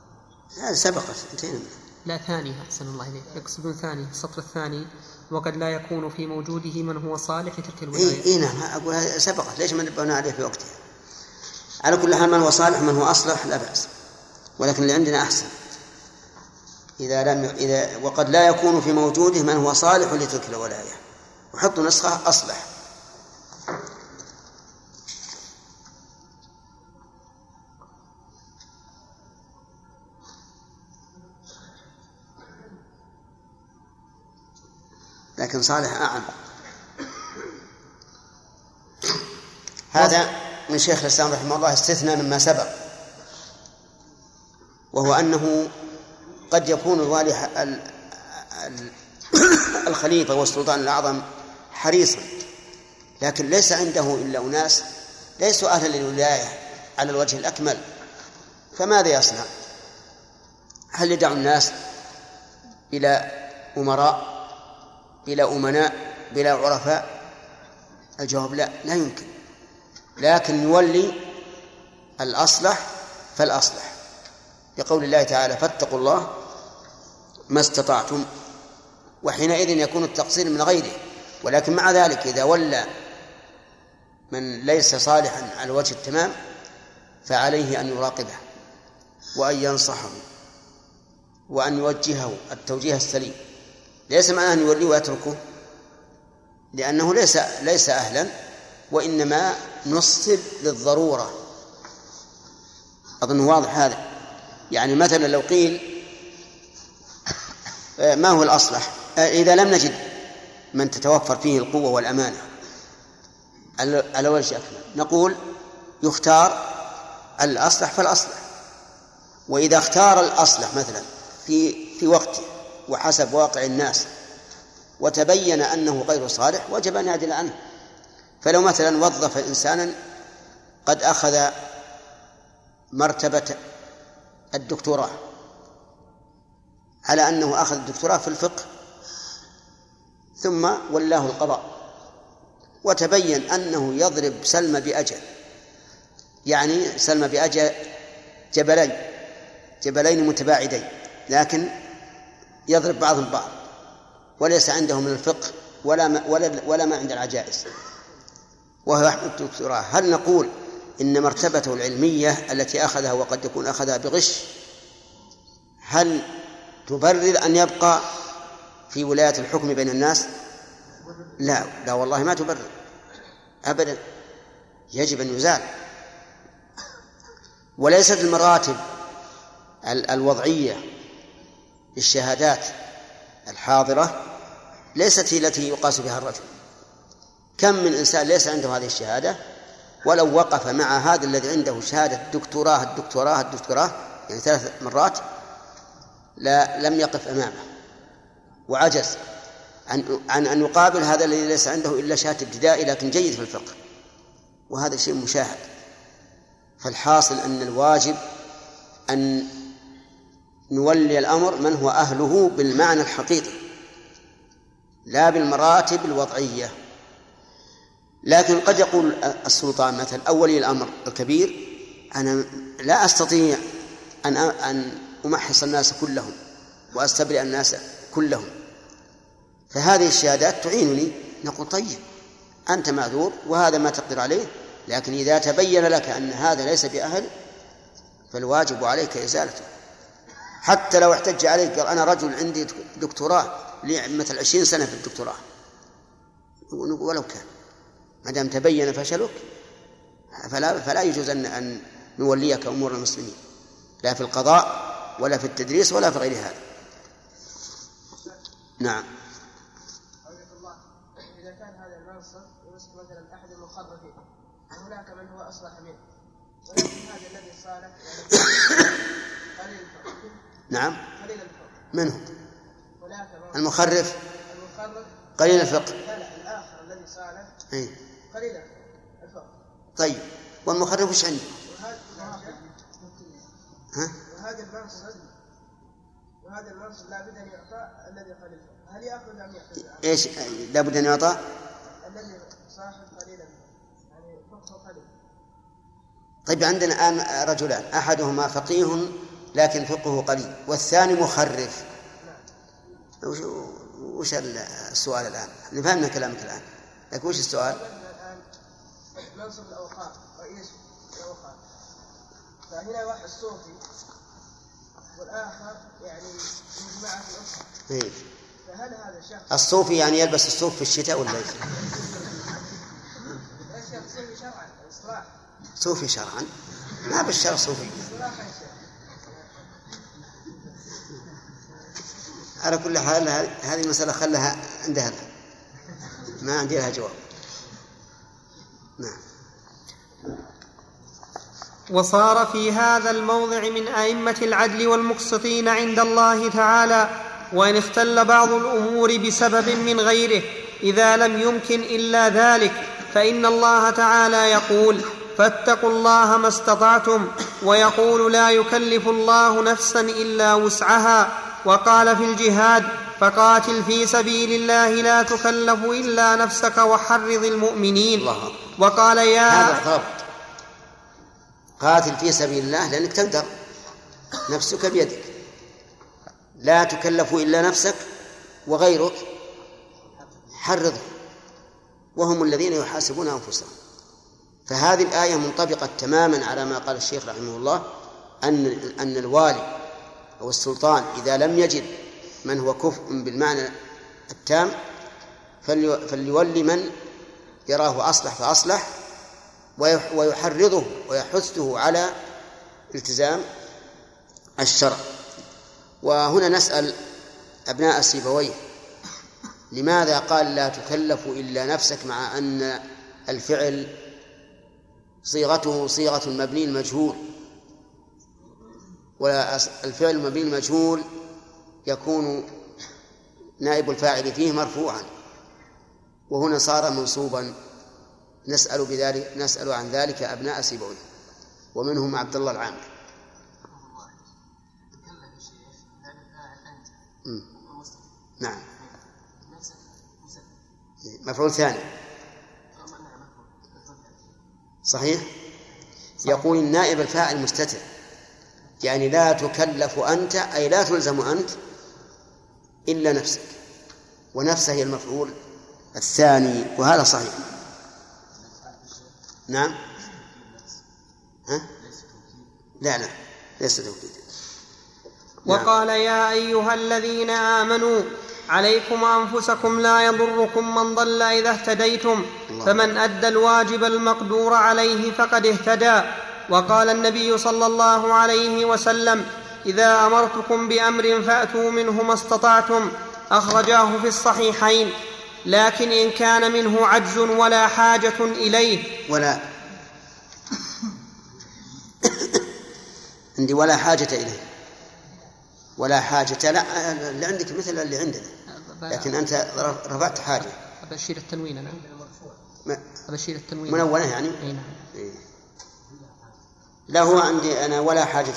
هذا سبقت انتهينا. لا ثاني أحسن الله إليك. يقصدون ثاني السطر الثاني. وقد لا يكون في موجوده من هو صالح لتلك اي الولاية. اي نعم أقول هذا سبقت ليش ما نبهنا عليه في وقتها؟ على كل حال من هو صالح من هو أصلح لا بأس ولكن اللي عندنا أحسن. إذا لم ي... إذا وقد لا يكون في موجوده من هو صالح لتلك الولاية وحطوا نسخة أصلح. لكن صالح أعم هذا من شيخ الإسلام رحمه الله استثنى مما سبق وهو أنه قد يكون الوالي الخليفة والسلطان الأعظم حريصا لكن ليس عنده إلا أناس ليسوا أهلا للولاية على الوجه الأكمل. فماذا يصنع؟ هل يدع الناس إلى أمراء؟ بلا أمناء بلا عرفاء؟ الجواب لا لا يمكن. لكن يولي الأصلح فالأصلح. لقول الله تعالى فاتقوا الله ما استطعتم. وحينئذ يكون التقصير من غيره. ولكن مع ذلك إذا ولى من ليس صالحا على وجه التمام فعليه أن يراقبه وأن ينصحه وأن يوجهه التوجيه السليم. ليس معناه أن يوليه ويتركه لأنه ليس ليس أهلا وإنما نصب للضرورة. أظن واضح هذا. يعني مثلا لو قيل آه، ما هو الأصلح؟ آه، إذا لم نجد من تتوفر فيه القوة والأمانة. على وجه أكمل. نقول يختار الأصلح فالأصلح. وإذا اختار الأصلح مثلا في في وقته وحسب واقع الناس وتبين أنه غير صالح وجب أن يعدل عنه. فلو مثلا وظف إنسانا قد أخذ مرتبة الدكتوراه على أنه أخذ الدكتوراه في الفقه ثم ولاه القضاء وتبين أنه يضرب سلم بأجل يعني سلم بأجل جبلين جبلين متباعدين لكن يضرب بعضهم بعض وليس عنده من الفقه ولا ما ولا ولا ما عند العجائز. وهو يحمل الدكتوراه. هل نقول إن مرتبته العلمية التي أخذها وقد يكون أخذها بغش؟ هل تبرر أن يبقى في ولاية الحكم بين الناس؟ لا لا والله ما تبرر. أبدا. يجب أن يزال. وليست المراتب ال- الوضعية للشهادات الحاضرة ليست هي التي يقاس بها الرجل. كم من إنسان ليس عنده هذه الشهادة؟ ولو وقف مع هذا الذي عنده شهادة دكتوراه الدكتوراه الدكتوراه يعني ثلاث مرات لا لم يقف أمامه. وعجز عن عن أن يقابل هذا الذي ليس عنده إلا شهادة ابتدائي لكن جيد في الفقه. وهذا شيء مشاهد. فالحاصل أن الواجب أن نولي الأمر من هو أهله بالمعنى الحقيقي لا بالمراتب الوضعية. لكن قد يقول السلطان مثلا أو ولي الأمر الكبير أنا لا أستطيع أن أن أمحص الناس كلهم وأستبرئ الناس كلهم. فهذه الشهادات تعينني نقول طيب أنت معذور وهذا ما تقدر عليه لكن إذا تبين لك أن هذا ليس بأهل فالواجب عليك إزالته. حتى لو احتج عليك قال أنا رجل عندي دكتوراه لي مثل عشرين سنة في الدكتوراه. ولو كان. ما دام تبين فشلك فلا فلا يجوز أن أن نوليك أمور المسلمين. لا في القضاء ولا في التدريس ولا في غير هذا. نعم. إذا كان هذا المنصب يمسك مثلا أحد وهناك من هو أصلح منه. ولكن هذا الذي صالح يعني [COUGHS] قليل الفقه نعم. هناك ما- المخرف؟ قليل الفقه. لا لا الآخر الذي صالح أي. قليل الفقه. طيب. والمخرف وش عنده؟ ها؟ وهذا المنصب وهذا المنصب لابد أن يعطى الذي قليل هل يأخذ أم يأخذ؟ إيش؟ لابد أن يعطى؟ الذي صاحب قليل الفقه. يعني فقه قليل. طيب عندنا الآن رجلان. أحدهما فقيه لكن فقهه قليل والثاني مخرف وش, وش السؤال الآن؟ فهمنا كلامك الآن لكن وش السؤال؟ منصب الاوقاف رئيس الاوقاف فهنا واحد صوفي والاخر يعني من جماعة الاخرى إيه. فهل هذا شخص الصوفي يعني يلبس الصوف في الشتاء ولا إيش؟ صوفي شرعا صوفي شرعا ما بالشرع صوفي اصلاح يا شيخ على كل حال هذه المسألة خلها عند هذا. ما عندي لها جواب. نعم. وصار في هذا الموضع من أئمة العدل والمقسطين عند الله تعالى وإن اختل بعض الأمور بسبب من غيره إذا لم يمكن إلا ذلك فإن الله تعالى يقول فاتقوا الله ما استطعتم ويقول لا يكلف الله نفسا إلا وسعها. وقال في الجهاد فقاتل في سبيل الله لا تكلف إلا نفسك وحرض المؤمنين. الله. وقال يا هذا الضابط قاتل في سبيل الله لأنك تقدر. نفسك بيدك. لا تكلف إلا نفسك وغيرك. حرضه وهم الذين يحاسبون أنفسهم. فهذه الآية منطبقة تماما على ما قال الشيخ رحمه الله أن أن الوالي أو السلطان إذا لم يجد من هو كفء بالمعنى التام فلي- فليولي من يراه أصلح فأصلح ويح- ويحرضه ويحثه على التزام الشرع. وهنا نسأل أبناء سيبويه لماذا قال لا تكلف إلا نفسك مع أن الفعل صيغته صيغة المبني المجهول؟ والفعل المبني المجهول يكون نائب الفاعل فيه مرفوعا. وهنا صار منصوبا. نسأل بذلك نسأل عن ذلك أبناء سيبويه ومنهم عبد الله العامر. نعم. مفعول ثاني. صحيح؟ يقول النائب الفاعل مستتر. يعني لا تكلف أنت أي لا تلزم أنت إلا نفسك ونفسه هي المفعول الثاني وهذا صحيح نعم ها؟ لا لا ليس توكيد نعم. وقال يا أيها الذين آمنوا عليكم أنفسكم لا يضركم من ضل إذا اهتديتم. فمن أدى الواجب المقدور عليه فقد اهتدى وقال النبي صلى الله عليه وسلم إذا أمرتكم بأمر فأتوا منه ما استطعتم أخرجاه في الصحيحين لكن إن كان منه عجز ولا حاجة إليه. ولا. عندي ولا حاجة إليه. ولا حاجة لا اللي عندك مثل اللي عندنا. لكن أنت رفعت حاجة. ابشير التنوين أنا. ابشير التنوين. منونة يعني؟ إي نعم. هو عندي أنا ولا حاجة